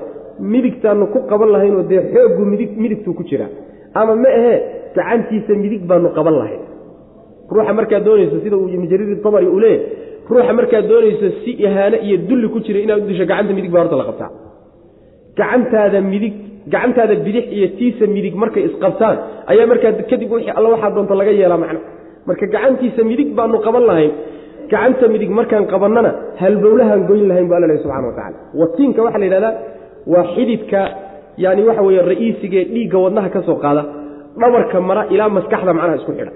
midigtaanu ku qaban lahaynoo dee xooggu midig midigtuu ku jiraa ama ma ahee gacantiisa midig baanu qaban lahayn. Ruuxa markaad doonayso sida ibnu jariir tabari uu leeyahy ruuxa markaad doonayso si ihaane iyo dulli ku jira inaad u disho gacanta midig baa horta la qabtaa. Gacantaada midig gacantaada bidix iyo tiisa midig markay isqabtaan ayaa markaa kadib wixii alla waxaa doonta laga yeelaa macna marka gacantiisa midig baanu qaban lahayn gacanta midig markaan qabannana halbowlahaan goyn lahayn bu alla lehy subxana wa tacala watiinka waxaa la yidhahdaa waa xididka yani waxa weeye ra'iisigee dhiigga wadnaha ka soo qaada dhabarka mara ilaa maskaxda macnaha isku xidha.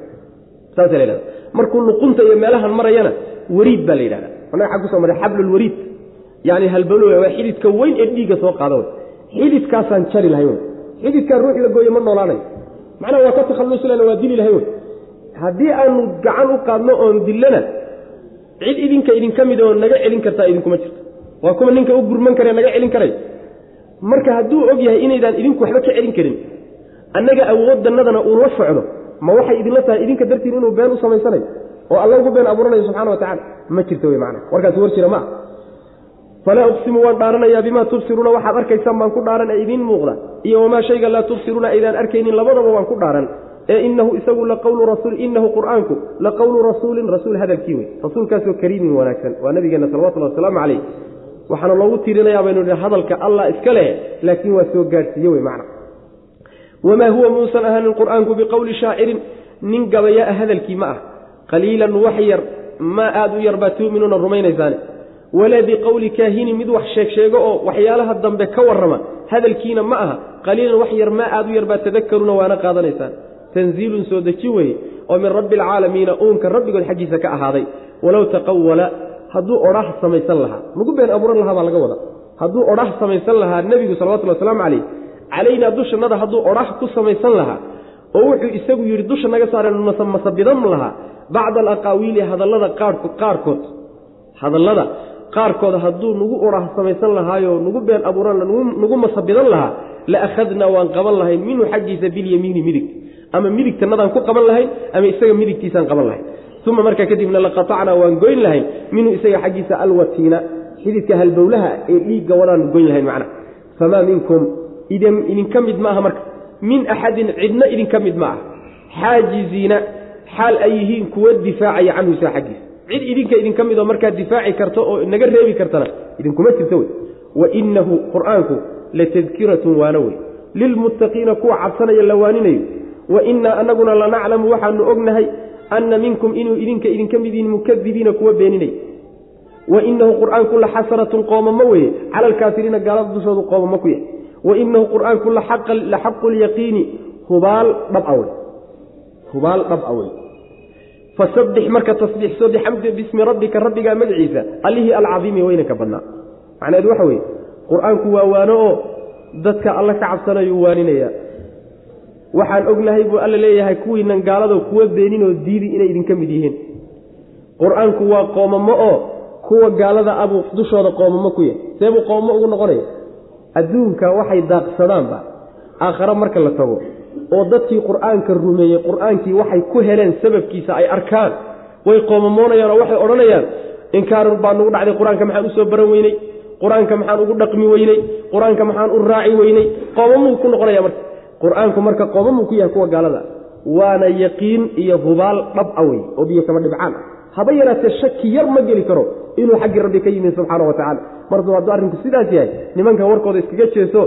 Saasa la yhahda markuu luqunta iyo meelahan marayana wariid baa la yidhahda annaga xag kuso maray xablulwariid yani halbowlo waa xididka weyn ee dhiigga soo qaada wey xididkaasaan jari lahay wey xididkaan ruux la gooye ma noolaanayo macnaha waa ka takhallusi waa dili lahay wey haddii aanu gacan u qaadno oon dillana cid idinka idinka mid oo naga celin kartaa idinkuma jirto. Waa kuwa ninka u gurman kare naga celin karay. Marka hadduu og yahay inaydaan idinku waxba ka celin karin annaga awoodannadana uu la socdo ma waxay idinla tahay idinka dartiin inuu been u samaysanayo oo alla ugu been abuuranayo subxana wa tacala ma jirto wey macana warkaasi war jira ma. Ah falaa uqsimu waan dhaaranayaa bimaa tubsiruuna waxaad arkaysaan baan ku dhaaran ee idiin muuqda iyo wamaa shayga laa tubsiruuna aydaan arkaynin labadaba waan ku dhaaran ee inahu isagu laqawlu rasuul inahu qur'aanku laqawlu rasuulin rasuul hadalkii wey. Rasuulkaasoo kariimin wanaagsan waa nabigeena salawatullhi wasalaamu calayh. Waxaana loogu tiirinayaa baynu nihi hadalka allah iska leh laakiin waa soo gaadhsiiye wey macna wamaa huwa muusan ahaanin qur'aanku biqowli shaacirin nin gabaya ah hadalkii ma ah qaliilan wax yar maa aada u yar baa tuuminuuna rumaynaysaane walaa biqowli kaahinin mid wax sheeg sheego oo waxyaalaha dambe ka warrama hadalkiina ma aha. Qaliilan wax yar maa aada u yar baa tadakaruuna waana qaadanaysaan. Tanziilun soo deji weye oo min rabbi alcaalamiina uunka rabbigood xaggiisa ka ahaaday. Walow taqawala hadduu odhaah samaysan lahaa. Lagu been abuuran lahaa baa laga wada hadduu odhaah samaysan lahaa nebigu salawatulli wasalaamu calayh calaynaa dushannada hadduu odhaah ku samaysan lahaa oo wuxuu isagu yidhi dusha naga saareen masabidan lahaa. Bacda alaqaawiili hadallada qaarkood hadallada qaarkood hadduu nagu odhaah samaysan lahaayo nagu been abuuran nagu masabidan lahaa la akhadnaa waan qaban lahayn minhu xaggiisa bilyamiini midig. Ama midigtanadaan ku qaban lahayn ama isaga midigtiisaan qaban lahayn uma markaa kadibna laqatacnaa waan goyn lahayn minhu isaga xaggiisa alwatiina. Xididka halbowlaha ee dhiigga wadaan goyn lahayn macna. Famaa minkum idinka mid maaha marka min axadin cidna idinka mid ma ah xaajiziina xaal ay yihiin kuwa difaacaya canhu isaa xaggiisa. Cid idinka idinka midoo markaa difaaci karta oo naga reebi kartana idinkuma jirto wey. Wa inahu qur'aanku latadkiratun waana wey. Lilmuttaqiina kuwa cabsanaya la waaninayo. Wa innaa anaguna lanaclamu waxaanu ognahay anna minkum inuu idinka idinka mid yihiin mukadibiina kuwa beeninay. Wa inahu qur'aanku la xasaratun qoomamo weye cala alkaafiriina gaalada dushoodu qoomamo ku yahay wa inahu qur'aanku la xaqu lyaqiini hubaal dhab awey hubaal dhab awey fasabbix marka tasbiixso bixamdi bismi rabbika rabbigaa magaciisa allihii alcadiimi weynanka badnaa. Macnaheedu waxa weeye qur'aanku waa waano oo dadka alla ka cabsanayuu waaninaya waxaan ognahay buu alla leeyahay kuwiinan gaalado kuwa beeninoo diidi inay idinka mid yihiin. Qur'aanku waa qoomamo oo kuwa gaalada abuu dushooda qoomamo ku yahay. Seebuu qoomamo ugu noqonaya adduunka waxay daaqsadaanba. Aakhare marka la tago oo dadkii qur'aanka rumeeyey qur'aankii waxay ku heleen sababkiisa ay arkaan. Way qoomamoonayaan oo waxay odhanayaan inkaarun baa nugu dhacday qur'aanka maxaan u soo baran weyney? Qur'aanka maxaan ugu dhaqmi weyney? Qur'aanka maxaan u raaci weyney? Qoomamuu ku noqonaya marka. Qur'aanku marka qoomamuu ku yahay kuwa gaalada waana yaqiin iyo hubaal dhab a wey oo biyo kama dhibcaan haba yaraatee shaki yar ma geli karo inuu xaggii rabbi ka yimid subxaana wa tacala mardu hadduu arrinku sidaas yahay nimanka warkooda iskaga jeeso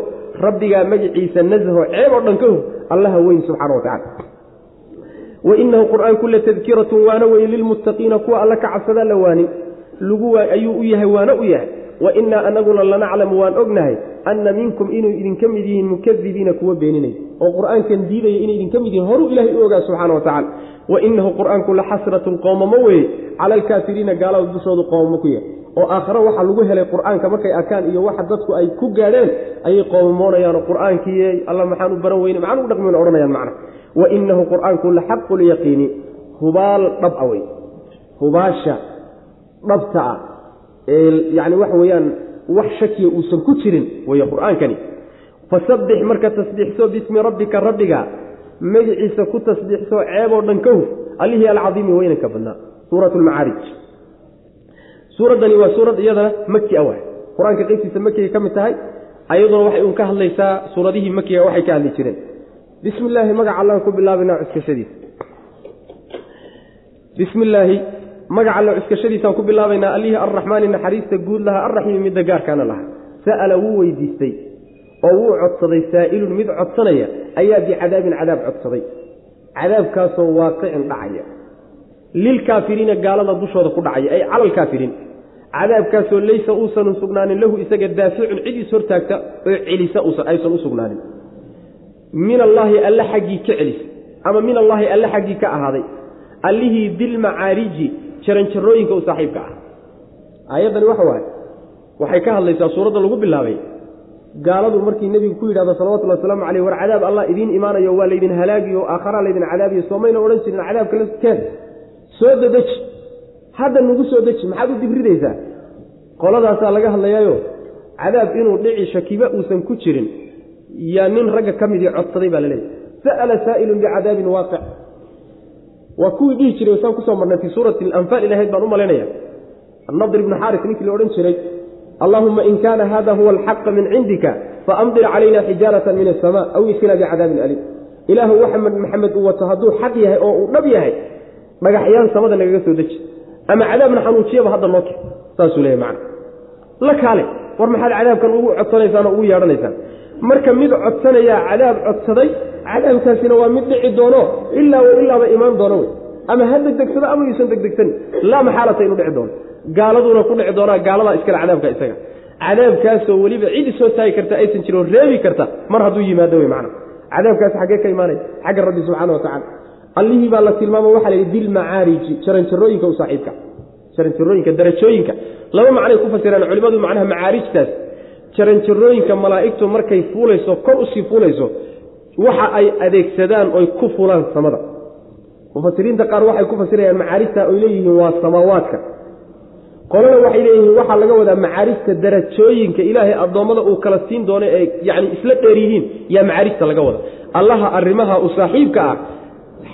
rabbigaa magaciisa nasaho ceeb oo dhan ka hog allaha weyn subxaana wa tacala wa inahu qur'aanku latadkiratun waana weyn lilmuttaqiina kuwa alla ka cabsadaa la waanin. Lagu ayuu u yahay waana u yahay wa innaa anaguna lanaclamu waan ognahay anna minkum inuu idinka mid yihiin mukadibiina kuwa beeninay. Oo qur'aankan diidaya inay idinka mid yihiin horuu ilahay u ogaa subxaana wa tacala wa inahu qur'aanku la xasratun qoomamo weeye cala alkaafiriina gaalada dushoodu qoomamo ku yahay. Oo aakhare waxaa lagu helay qur'aanka markay arkaan iyo waxa dadku ay ku gaadheen ayay qoomamoonayaanoo qur'aankii alla maxaan u baran weyne maxaan ugu dhaqmin odhanayaan macna. Wa inahu qur'aanku la xaqu lyaqiini hubaal dhab a wey hubaasha dhabta ah ee yacni waxa weeyaan wax shakiya uusan ku jirin weeye qur'aankani. Fasabbix marka tasbiixso bismi rabbika rabbiga. Magiciisa ku tasbiixso ceeboo dhan ka huf allihii alcadiimi weynanka badnaa. Suurat lmacaarij suuraddani waa suurad iyadana maki a waay. Qur'aanka qeybtiisa makigay ka mid tahay ayaduna waxay uun ka hadlaysaa suuradihii makiga waxay ka hadli jireen. Bismi illaahi magaca allaan ku bilaabaynaa cuskashadiisa. Bismi illaahi magaca alla cuskashadiisaan ku bilaabaynaa allihii arraxmaani naxariista guud lahaa arraxiimi midda gaarkaana lahaa. Sa'ala wuu weydiistay oo wuu codsaday saa'ilun mid codsanaya ayaa bicadaabin cadaab codsaday. Cadaabkaasoo waaqicin dhacaya. Lilkaafiriina gaalada dushooda ku dhacaya ay cala alkaafiriin cadaabkaasoo laysa uusan sugnaanin lahu isaga daaficun cid is hortaagta oo celisa aysan u sugnaanin. Min allaahi alle xaggii ka celisa ama min allaahi alle xaggii ka ahaaday. Allihii dilmacaariji jaranjarooyinka u saaxiibka ah. Aayaddani waxa waaye waxay ka hadlaysaa suuradda lagu bilaabay gaaladu markii nebigu ku yidhahdo salawatulli wasalaamu caleyh war cadaab allah idiin imaanayo waa laydin halaagiyo aakharaa laydin cadaabiyo soomayna odhan jirin cadaabka la keen. Soo dadeji hadda nagu soo deji maxaad u dibridaysaa? Qoladaasaa laga hadlayaayo cadaab inuu dhici shakiba uusan ku jirin yaa nin ragga ka midii codsaday baa laleeyahy sa'ala saa'ilun bicadaabin waaqic waa kuwii dhihi jiray saan ku soo marnay fii suurati alanfaal ilahayd baan u malaynaya annadir ibnu xaaris ninkii la odhan jiray allaahuma in kaana hada huwa alxaqa min cindika faamdir calayna xijaarata min asama aw iskina bicadaabin aliim. Ilaahu waxamed maxamed uu wato hadduu xaq yahay oo uu dhab yahay dhagaxyaan samada nagaga soo deji. Ama cadaabna xanuujiyaba hadda noo ke saasuu leeyahy macna. La kaale war maxaad cadaabkan ugu codsanaysaan oo ugu yeedhanaysaan? Marka mid codsanayaa cadaab codsaday cadaabkaasina waa mid dhici doono ilaa wa ilaaba imaan doono wey. Ama ha degdegsado ama yuusan degdegsanin laa maxaalata inuu dhici doono. Gaaladuna ku dhici doonaa gaaladaa iskale cadaabka isaga. Cadaabkaasoo weliba cid isoo taagi karta aysan jiro reebi karta mar hadduu yimaado wey macna. Cadaabkaasi xaggee ka imaanaya xagga rabbi subxaana wa tacala allihii baa la tilmaamo waxa la yidhi bilmacaariji jaranjarooyinka u saaxiibka jaranjarooyinka darajooyinka. Laba macnay ku fasiraan culimmadu macnaha macaarijtaas jaranjarooyinka malaa'igtu markay fuulayso kor u sii fuulayso waxa ay adeegsadaan oy ku fulaan samada. Mufasiriinta qaar waxay ku fasirayaan macaarijta oy leeyihiin waa samaawaadka qolana waxay leeyihiin waxaa laga wadaa macaarijta darajooyinka ilaahay addoommada uu kala siin doono ee yani isla dheer yihiin yaa macaarijta laga wada allaha arrimaha u saaxiibka ah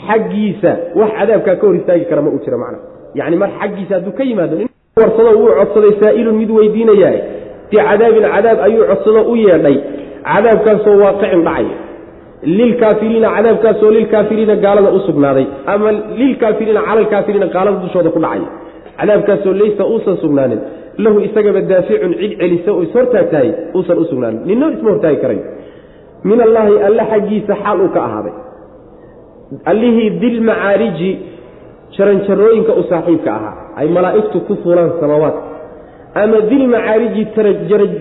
xaggiisa wax cadaabkaa ka hor istaagi kara ma uu jiro macna. Yani mar xaggiisa hadduu ka yimaado warsado wuu codsaday saa'ilun mid weydiinayaa bicadaabin cadaab ayuu codsado u yeedhay. Cadaabkaasoo waaqicin dhacaya lilkaafiriina cadaabkaasoo lilkaafiriina gaalada u sugnaaday ama lilkaafiriina cala alkaafiriina gaalada dushooda ku dhacaya cadaabkaasoo laysa uusan sugnaanin lahu isagaba daaficun cid celisa oo ishortaagtahay uusan u sugnaanin ninno isma hortaagi karayo min allaahi alle xaggiisa xaal uu ka ahaaday allihii dilmacaariji jaranjarooyinka u saaxiibka ahaa ay malaa'igtu ku fulaan samaawaadka ama dilmacaariji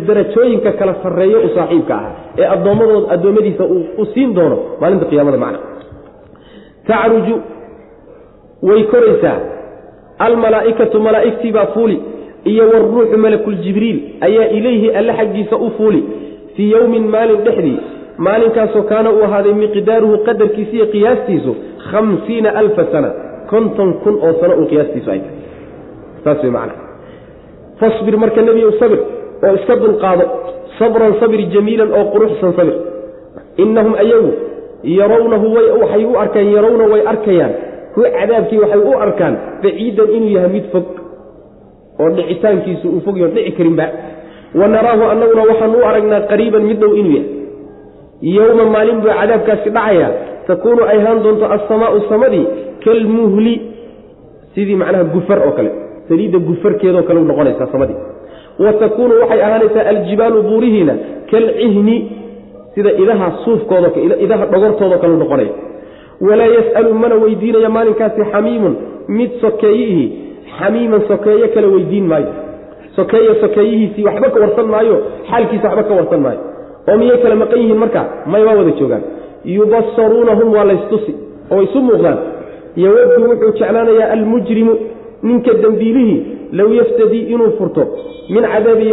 darajooyinka kala sarreeyo u saaxiibka ahaa ee addoommadood addoommadiisa u siin doono maalinta qiyaamada macna. Tacruju way koraysaa. Almalaa'ikatu malaa'igtii baa fuuli iyo waruuxu malakuljibriil ayaa ilayhi alle xaggiisa u fuuli. Fii yowmin maalin dhexdii maalinkaasoo kaana uu ahaaday miqdaaruhu qadarkiisa iyo qiyaastiisu khamsiina alfa sana konton kun oo sano uu qiyaastiisu ay tahay saas wey macana fasbir marka nebiyow sabir oo iska dulqaado sabran sabir jamiilan oo quruxsan sabir. Innahum ayagu yarawnahu waxay u arkaan yarawna way arkayaan. Hu cadaabkii waxay u arkaan baciidan inuu yahay mid fog oo dhicitaankiisu uu fogyo dhici karinba wa naraahu annaguna waxaan u aragnaa qariiban mid dhow inuu yahay. Yowma maalin buu cadaabkaasi dhacaya takuunu ay haan doonto assamaau samadii kalmuhli sidii macnaha gufar oo kale saliidda gufarkeedoo kale u noqonaysaa samadii. Wa takuunu waxay ahaanaysaa aljibaalu buurihiina kalcihni sida idaha suufkooda idaha dhogortoodo kale u noqonaya walaa yas'alu mana weydiinaya maalinkaasi xamiimun mid sokeeyihi xamiiman sokeeye kale weydiin maayo. Sokeeye sokeeyihiisii waxba ka warsan maayo xaalkiisa waxba ka warsan maayo. Oo miyay kala maqan yihiin markaa may waa wada joogaan. Yubasaruunahum waa laystusi oo isu muuqdaan. Yawaddu wuxuu jeclaanayaa almujrimu ninka dembiilihii low yaftadii inuu furto min cadaabi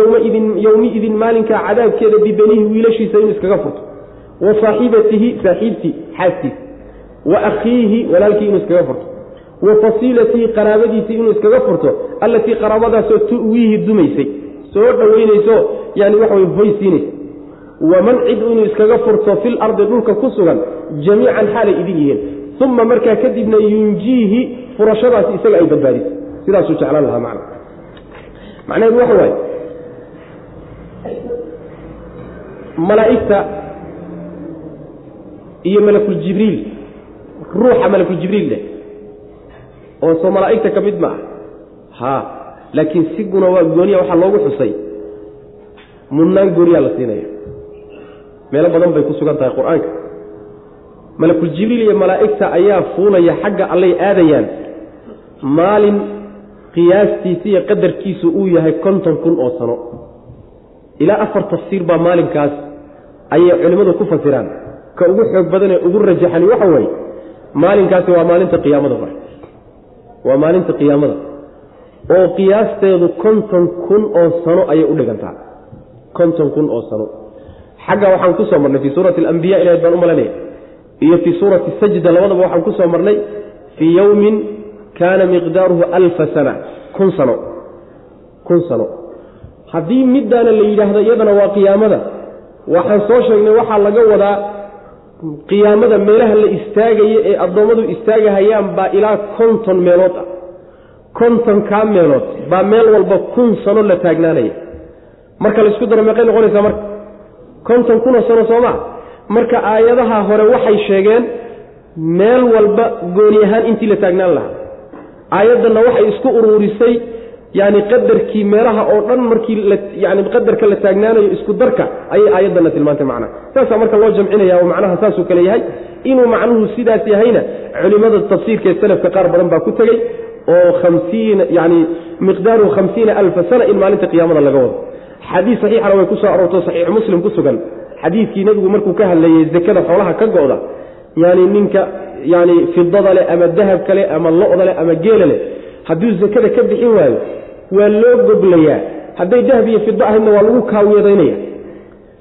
yowmiidin maalinkaa cadaabkeeda bibanihi wiilashiisa inuu iskaga furto. Wa saaxibatihi saaxiibtii xaaskiisa wa akhiihi walaalkii inuu iskaga furto. Wa fasiilatihi qaraabadiisii inuu iskaga furto allatii qaraabadaasoo tu'wiihi dumaysay. Soo dhoweynayso yani waxa way hoy siinaysa waman cid inuu iskaga furto fil ardi dhulka ku sugan jamiican xaalay idin yihiin. Uma markaa kadibna yunjiihi furashadaasi isaga ay badbaadiso sidaasuu jeclaan lahaa macna. Macnaheedu waxa waaye malaa'igta iyo malakuljibriil ruuxa malakuljibriil leh oo soo malaa'igta ka mid ma ah haa laakiin si guna waa gooniya waxaa loogu xusay mudnaan gooniyaa la siinaya. Meelo badan bay ku sugan tahay qur'aanka. Malakul jibriil iyo malaa'igta ayaa fuulaya xagga allay aadayaan maalin qiyaastiisa iyo qadarkiisu uu yahay konton kun oo sano. Ilaa afar tafsiir baa maalinkaas ayay culimmadu ku fasiraan. Ka ugu xoog badan ee ugu rajaxani waxa weeye maalinkaasi waa maalinta qiyaamada hore. Waa maalinta qiyaamada. Oo qiyaasteedu konton kun oo sano ayay u dhigantaa. Konton kun oo sano. Xagga waxaan ku soo marnay fii suurati alambiya ilahayd baan u malanaya iyo fii suurati sajda labadaba waxaan ku soo marnay fii yowmin kaana miqdaaruhu alfa sana kun sano. Kun sano. Haddii middaana la yidhaahdo iyadana waa qiyaamada. Waxaan soo sheegnay waxaa laga wadaa qiyaamada meelaha la istaagayo ee addoommadu istaagahayaan baa ilaa konton meelood ah. Kontonkaa meelood baa meel walba kun sano la taagnaanaya. Marka laysku daro meeqay noqonaysaa marka? Konton kunoo sano soomaa? Marka aayadaha hore waxay sheegeen meel walba gooni ahaan intii la taagnaan lahaa aayaddanna waxay isku uruurisay yani qadarkii meelaha oo dhan markii yani qadarka la taagnaanayo isku darka ayay aayaddanna tilmaantay macnaha saasaa marka loo jamcinaya oo macnaha saasuu kale yahay inuu macnuhu sidaas yahayna culimmada tafsiirka ee salafka qaar badan baa ku tegey oo hamsiina yani miqdaaruhu khamsiina alfa sana in maalinta qiyaamada laga wado. Xadiis saxiixana way ku soo aroorto saxiixu muslim ku sugan. Xadiidkii nebigu markuu ka hadlayey zakada xoolaha ka go'da yani ninka yani fidada leh ama dahabka leh ama lo-da leh ama geela leh hadduu zakada ka bixin waayo waa loo goblayaa hadday dahab iyo fido ahaydna waa lagu kaawiyadaynaya.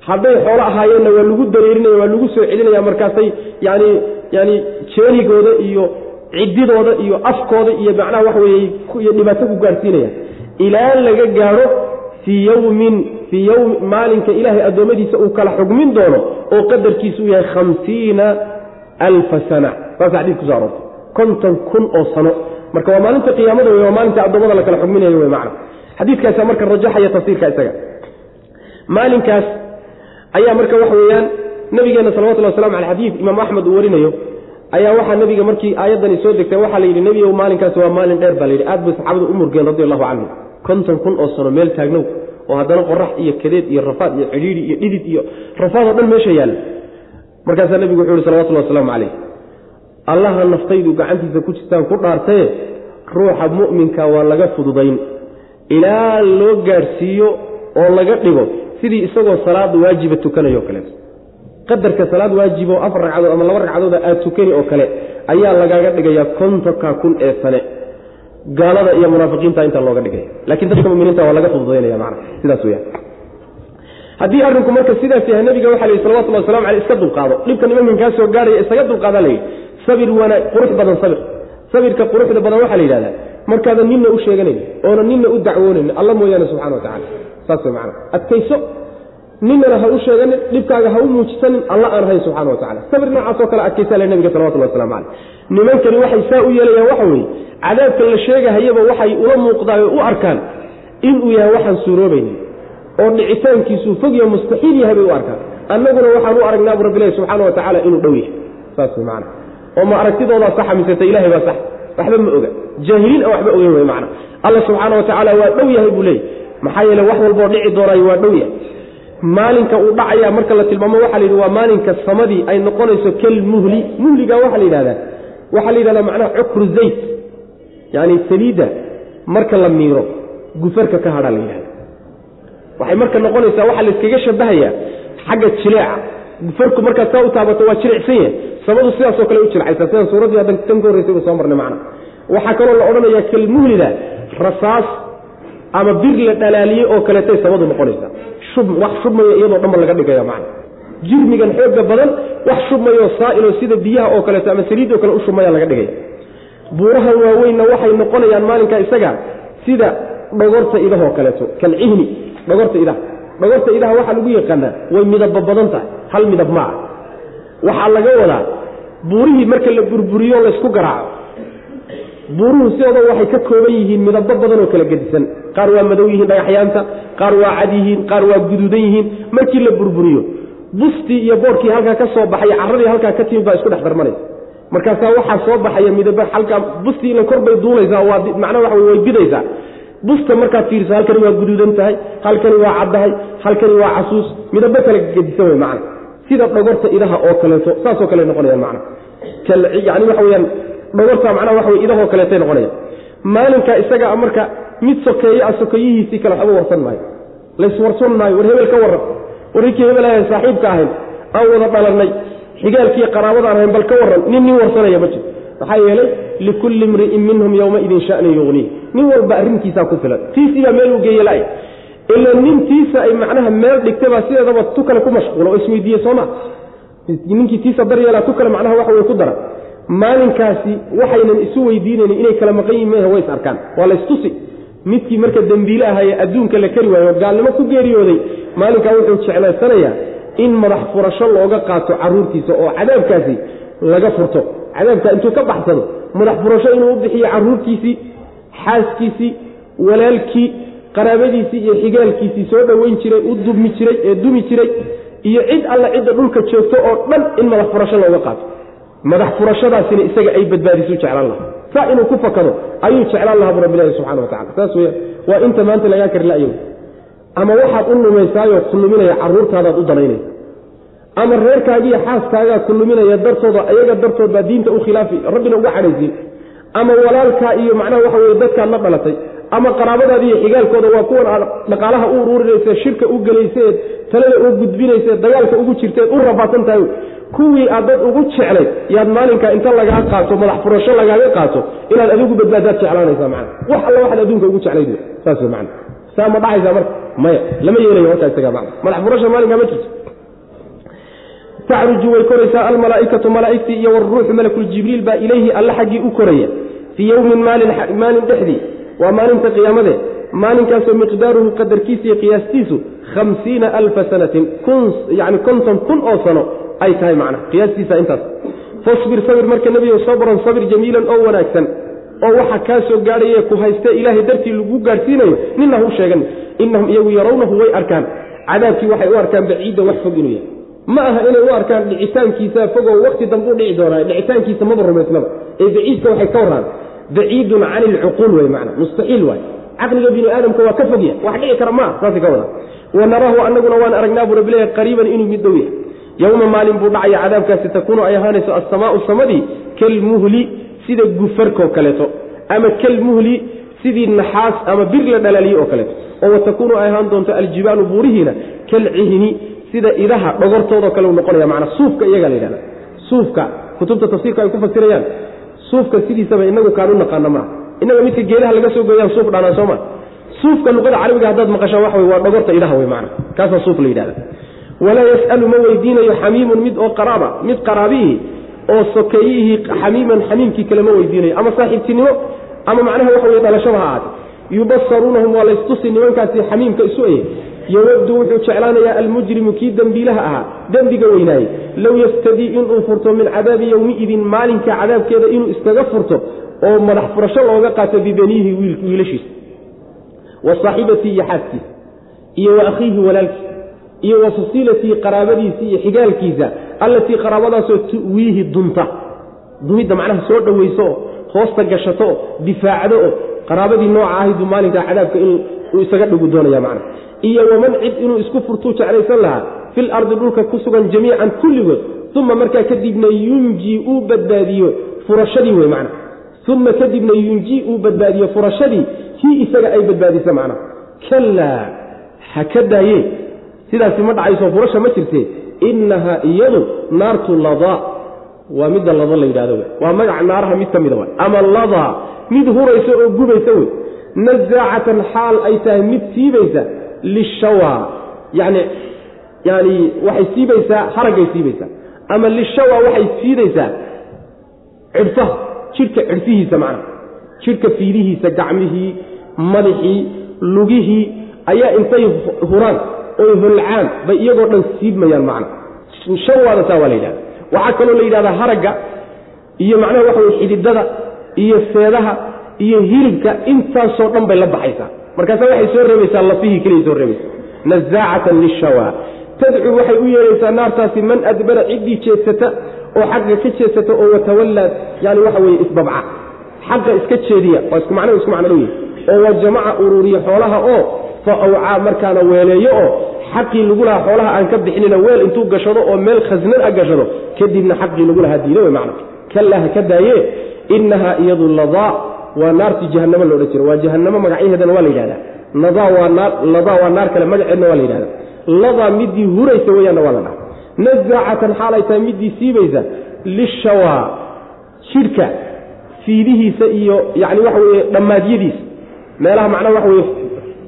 Hadday xoolo ahaayeenna waa lagu dareerinaya waa lagu soo celinaya markaasay yani yani jeenigooda iyo ciddidooda iyo afkooda iyo macnaha waxa weeye dhibaato ku gaarsiinaya. Ilaa laga gaadho fii yowmin fii yowmi maalinka ilaahay addoommadiisa uu kala xugmin doono oo qadarkiisu uu yahay khamsiina alfa sana saasa xadiis kuso aroortay. konton kun oo sano. Marka waa maalinta qiyaamada wey waa maalinta addoommada la kala xugminayo wey macna. Xadiiskaasa marka rajaxaya tafsiirka isaga. Maalinkaas ayaa marka waxa weeyaan nabigeena salawatullhi waslamu aley xadiid imaam axmed uu warinayo ayaa waxaa nabiga markii aayaddani soo degtay waxaa la nebigow maalinkaasi waa maalin dheer baa la yidhi. Aad bay saxaabadu u murgeen radi allahu canhu konton kun oo sano meel taagnow oo haddana qorax iyo kadeed iyo rafaad iyo cidhiidhi iyo dhidid iyo rafaad oo dhan meesha yaalla. Markaasaa nebigu wuxuu yihi salawatullahi wasalaamu calayh allaha naftaydu gacantiisa ku jirtaan ku dhaartaye ruuxa mu'minka waa laga fududayn. Ilaa loo gaadhsiiyo oo laga dhigo sidii isagoo salaada waajiba tukanayo kaleeto qadarka salaad waajib oo afar ragcadood ama laba ragcadooda aad tukani oo kale ayaa lagaaga dhigayaa kontonka kun ee sane. Gaalada iyo munaafiqiinta intaa looga dhigaya lakiin dadka muminiinta waa laga fududaynaya mana sidaas weyaan haddii arrinku marka sidaas yahay nabiga waxa la yidhi salawatullahi waslamu aleyh iska dulqaado dhibka nimankan kaa isaga dulqaada la yidhi sabir wana qurux badan sabir. Sabirka quruxda badan waxaa la yidhahdaa markaadan ninna u sheeganayn oona ninna u dacwoonayn alla mooyaane subxana wa tacala saas way adkayso ninana ha u sheeganin dhibkaaga ha u muujisanin alla aan ahayn subxana wa tacala sabir noocaasoo kale adkaysa le nabiga salawatullah waslamu caleyh nimankani waxay saa u yeelayaan waxa weeye cadaabka la sheegahayaba waxay ula muuqdaan oo u arkaan inuu yahay waxaan suuroobaynin oo dhicitaankiisuu fogya mustaxiil yahay bay u arkaan. Annaguna waxaan u aragnaa bu rabbilahi subxaana wa tacaala inuu dhow yahay. Saas way oo ma aragtidoodaa saxa miseta ilahay baa sax. Waxba ma oga. Jaahiliin aan waxba ogeyn wey macana alla subxaana wa tacaala waa dhow yahay buu leeyay maxaa yeele wax walboo dhici doonaayo waa dhow yahay. Maalinka uu dhacaya marka la tilmaamo waxa la yidhi waa maalinka samadii ay noqonayso kalmuhli muhliga waxaa la yidhahdaa. Waxaa la yidhahdaa macnaha cukru zayd. Yani saliidda marka la miiro gufarka ka hadhaa la yidhahda waxay marka noqonaysaa waxaa la iskaga shabahayaa xagga jileeca. Gufarku markaad saa u taabato waa jilicsan yahay samadu sidaasoo kale u jilcaysa sidaan suuraddii haddan tan ka horreysay uu soo marnay macna waxaa kaloo la odhanayaa kalmuhlida rasaas ama bir la dhalaaliyey oo kaleetay samadu noqonaysaa shub wax shubmaya iyadoo dhanba laga dhigaya macna jirmigan xooga badan wax shubmayoo saa'iloo sida biyaha oo kaleeto ama saliidoo kale u shubmaya laga dhigaya buurahan waaweynna waxay noqonayaan maalinka isaga sida dhogorta idahoo kaleeto kalcihni dhogorta idaha. Dhogorta idaha waxaa lagu yaqaanaa way midabba badan tahay hal midab ma waxaa laga wadaa buurihii marka la burburiyo laysku garaaco. Buuruhu sidooda waxay ka kooban yihiin midabo badan oo kala gedisan. Qaar waa madow yihiin dhagaxyaanta qaar waa cad yihiin qaar waa guduudan yihiin. Markii la burburiyo bustii iyo boorkii halkaa ka soo baxay carradii halkaa ka timid baa isku dhex darmanaysa. Markaasaa waxaa soo baxaya midaba halkaa bustii ila kor bay duulaysaa waa macnaa waxa way bidaysaa. Busta markaad fiiriso halkani waa guduudan tahay halkani waa caddahay halkani waa casuus. Midabo kala gedisan wey macna sida dhogorta idaha oo kaleeto saasoo kale noqonayaan macna. Yani waxa weyaan dhogorta macnaha waxa wey idahoo kaleetay noqonayaan. Maalinkaa isagaa marka mid sokeeye a sokeeyihiisii kale waxba warsan maayo. Layswarsan maayo war hebel ka warran. War hebel ahayn saaxiibka ahayn aan wada dhalannay xigaalkii qaraabadaan ahayn bal ka warran nin nin warsanaya ma jiro. Maxaa yeelay likulli imri'in minhum yowmaidin sha'nin yuqniih nin walba arrintiisaa ku filan. Tiisiibaa meel uu geeye la-ay ila nintiisa ay macnaha meel dhigtabaa sideedaba tu kale ku mashquula oo isweydiiye sooma ninkii tiisa daryeelaa tu kale macnaha waxa wey ku dara. Maalinkaasi waxaynan isu weydiinaynin inay kala maqan yihiin mh way is arkaan. Waa laystusi midkii marka dembiile ahaye adduunka la kari waayo gaalnimo ku geeriyooday maalinkaa wuxuu jeclaysanayaa in madax furasho looga qaato caruurtiisa oo cadaabkaasi laga furto. Cadaabka intuu ka baxsado madax furasho inuu u bixiyo caruurtiisii xaaskiisii walaalkii qaraabadiisii iyo xigaalkiisii soo dhoweyn jiray u dumi jiray ee dumi jiray iyo cid alle cidda dhulka joogto oo dhan in madax furasho looga qaato. Madax furashadaasina isaga ay badbaadisu jeclaan laha saa inuu ku fakado ayuu jeclaan lahaa bu rabbilahi subxana wa tacala saas weyaan waa inta maanta lagaa kari la'yo ama waxaad u lumaysaayoo ku luminaya carruurtaadaad u danaynaysa ama reerkaagiiyo xaaskaagaa ku luminaya dartooda ayaga dartood baa diinta u khilaafi rabbina uga cadhaysiin ama walaalkaa iyo macnaha waxa weye dadkaad la dhalatay ama qaraabadaadi iyo xigaalkooda waa kuwan dhaqaalaha u ururinayse shirka u gelayseed talada u gudbinayse dagaalka ugu jirteed u rafaadsan tahay. Kuwii aad dad ugu jeclay yaad maalinka inta lagaa qaato madax furasho lagaaga qaato inaad adigu badbaadaad jeclaanaysa mana wax alla waxaad adduunka ugu jeclayd saas man saa ma dhacaysa marka? Maya lama yeelayo markaa isaga man madax furasho maalinkaa ma jirto. Tacruju way koraysaa almalaaikatu malaaigtii iyo waruuxu malakuljibriil baa ilayhi alla xaggii u koraya. Fii yowmin maalin dhexdii waa maalinta qiyaamade. Maalinkaasoo miqdaaruhu qadarkiisa iyo qiyaastiisu hamsiina alfa sanatin. Yani konton kun oo sano ay tahay macna. Qiyaastiisa intaas. Fasbir sabir marka nebigo sabran sabir jamiilan oo wanaagsan. Oo waxa kaa soo gaadhaye ku haystee ilaahay dartii lagu gaadhsiinayo nina hu sheegan inahum iyagu yarawnahu way arkaan. Cadaabkii waxay u arkaan baciidda wax fog inuu yahay. Ma aha inay u arkaan dhicitaankiisa fogoo wakti dambe u dhici doonaa dhicitaankiisa maba rumaysnaba. Ee baciidka waxay ka warraan baciidun cani ilcuquul wey mana mustaxiil waay caqliga bini aadamka waa ka fogya wax dhici kara maa saasay ka wada wanaraahu anaguna waan aragnaa buu rabbi leeyahy qariiban inuu mid dhow yahay yowma maalin buu dhacaya cadaabkaasi takuunu ay ahaanayso assamaau samadii kalmuhli sida gufarkoo kaleeto ama kalmuhli sidii naxaas ama bir la dhalaaliye oo kaleeto oo watakuunu ay ahaan doonto aljibaalu buurihiina kalcihni sida idaha dhogortoodao kale u noqonaya manaa suufka iyaga la yidhahda suufka kutubta tafsiirka ay ku fasirayaan suufka sidiisaba inagu kaanu naqaano maaha inaga midka geedaha laga soo gooyaan suuf dhaanaa sooma suufka luqada carabiga haddaad maqashaan waxa waa dhogorta idaha wey mana kaasaa suuf la yidhahda walaa yas'alu ma weydiinayo xamiimun mid oo qaraaba mid qaraabiihi oo sokeeyihii xamiiman xamiimkii kale ma weydiinayo. Ama saaxiibtinimo ama macnaha waxa wey dhalashaba ha ahaate yubasaruunahum waa laystusi nimankaasi xamiimka isu eye yowadu wuxuu jeclaanayaa almujrimu kii dembiilaha ahaa dembiga weynaayey. Low yaftadii inuu furto min cadaabi yowmiidin maalinka cadaabkeeda inuu iskaga furto oo madax furasho looga qaato bibaniihi wiilashiisa. Wa saaxibatii iyo xaaskiisa iyo wa akhiihi walaalkiisa iyo wa fasiilatii qaraabadiisa iyo xigaalkiisa allatii qaraabadaasoo tu'wiihi dunta. Dumidda macnaha soo dhowayso oo hoosta gashato difaacdo qaraabadii nooca ahaydu maalinkaa cadaabka inuu isaga dhigu doonaya macna iyo waman cid inuu isku furtuu jeclaysan lahaa fil ardi dhulka ku sugan jamiican kulligood uma markaa kadibna yunjii uu badbaadiyo furashadii wey macna. Uma kadibna yunjii uu badbaadiyo furashadii kii isaga ay badbaadisa macna. Kalaa ha ka daaye. Sidaasi ma dhacayso furasha ma jirte innahaa iyadu naartu ladaa waa midda lada la yidhahdo waa magaca naaraha mid ka mida wa ama ladaa mid huraysa oo gubaysa wey nazaacatan xaal ay tahay mid siibaysa lishawa yani yani waxay siibaysaa haraggay siibaysaa ama lishawa waxay siidaysaa cidhfaha jidhka cidhfihiisa macna jidhka fiidihiisa gacmihii madaxii lugihii ayaa intay huraan oy holcaan bay iyagoo dhan siibmayaan macna shawaada saa waa la yidhahda waxaa kaloo la yidhahdaa haragga iyo macnaha waxa wey xididada iyo seedaha iyo hilibka intaasoo dhan bay la baxaysaa markaasa waxay soo reebaysaa lafihii keliya soo reebaysa. Nazaacatan lishawa. Tadcu waxay u yeedhaysaa naartaasi man adbara ciddii jeedsata oo xagga ka jeedsata oo watawallaad yani waxa weye isbabca. Xagga iska jeediya waa isku macno isku macno dhow yahy oo wa jamaca uruuriya xoolaha oo fa awcaa markaana weeleeyo oo xaqii lagu lahaa xoolaha aan ka bixinina weel intuu gashado oo meel khasnad a gashado kadibna xaqii lagu lahaa diida wey macna kallaa ha ka daaye innahaa iyadu ladaa waa naartii jahanamo loodhan jira waa jahanamo magacyaheedana waa la yidhahdaa. Ladaa waa naar kale magaceedna waa la yidhahda ladaa midii huraysa weeyaanna waa la dhaha nazaacatan xaalay tahay midii siibaysa lishawaa jidhka fiidihiisa iyo yani waxa weye dhammaadyadiisa meelaha macnaha waxa weye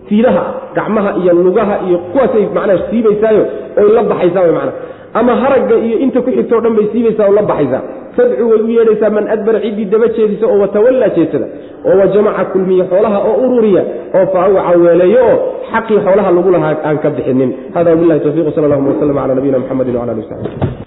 fiidaha gacmaha iyo lugaha iyo kuwaasay macnaha siibaysaayo oy la baxaysaa wy macnaha ama haragga iyo inta ku xigto o dhan bay siibaysaa oo la baxaysaa tadcu way u yeedhaysaa man adbara ciddii daba jeedisa oo watawallaa jeedsada oo wajamaca kulmiye xoolaha oo ururiya oo faawaca weeleeyo oo xaqii xoolaha lagu lahaa aan ka bixinin. Hada wabilahi tawfiq sal allahuma waslm cala nabiyina mxamedi wala ali w saxbi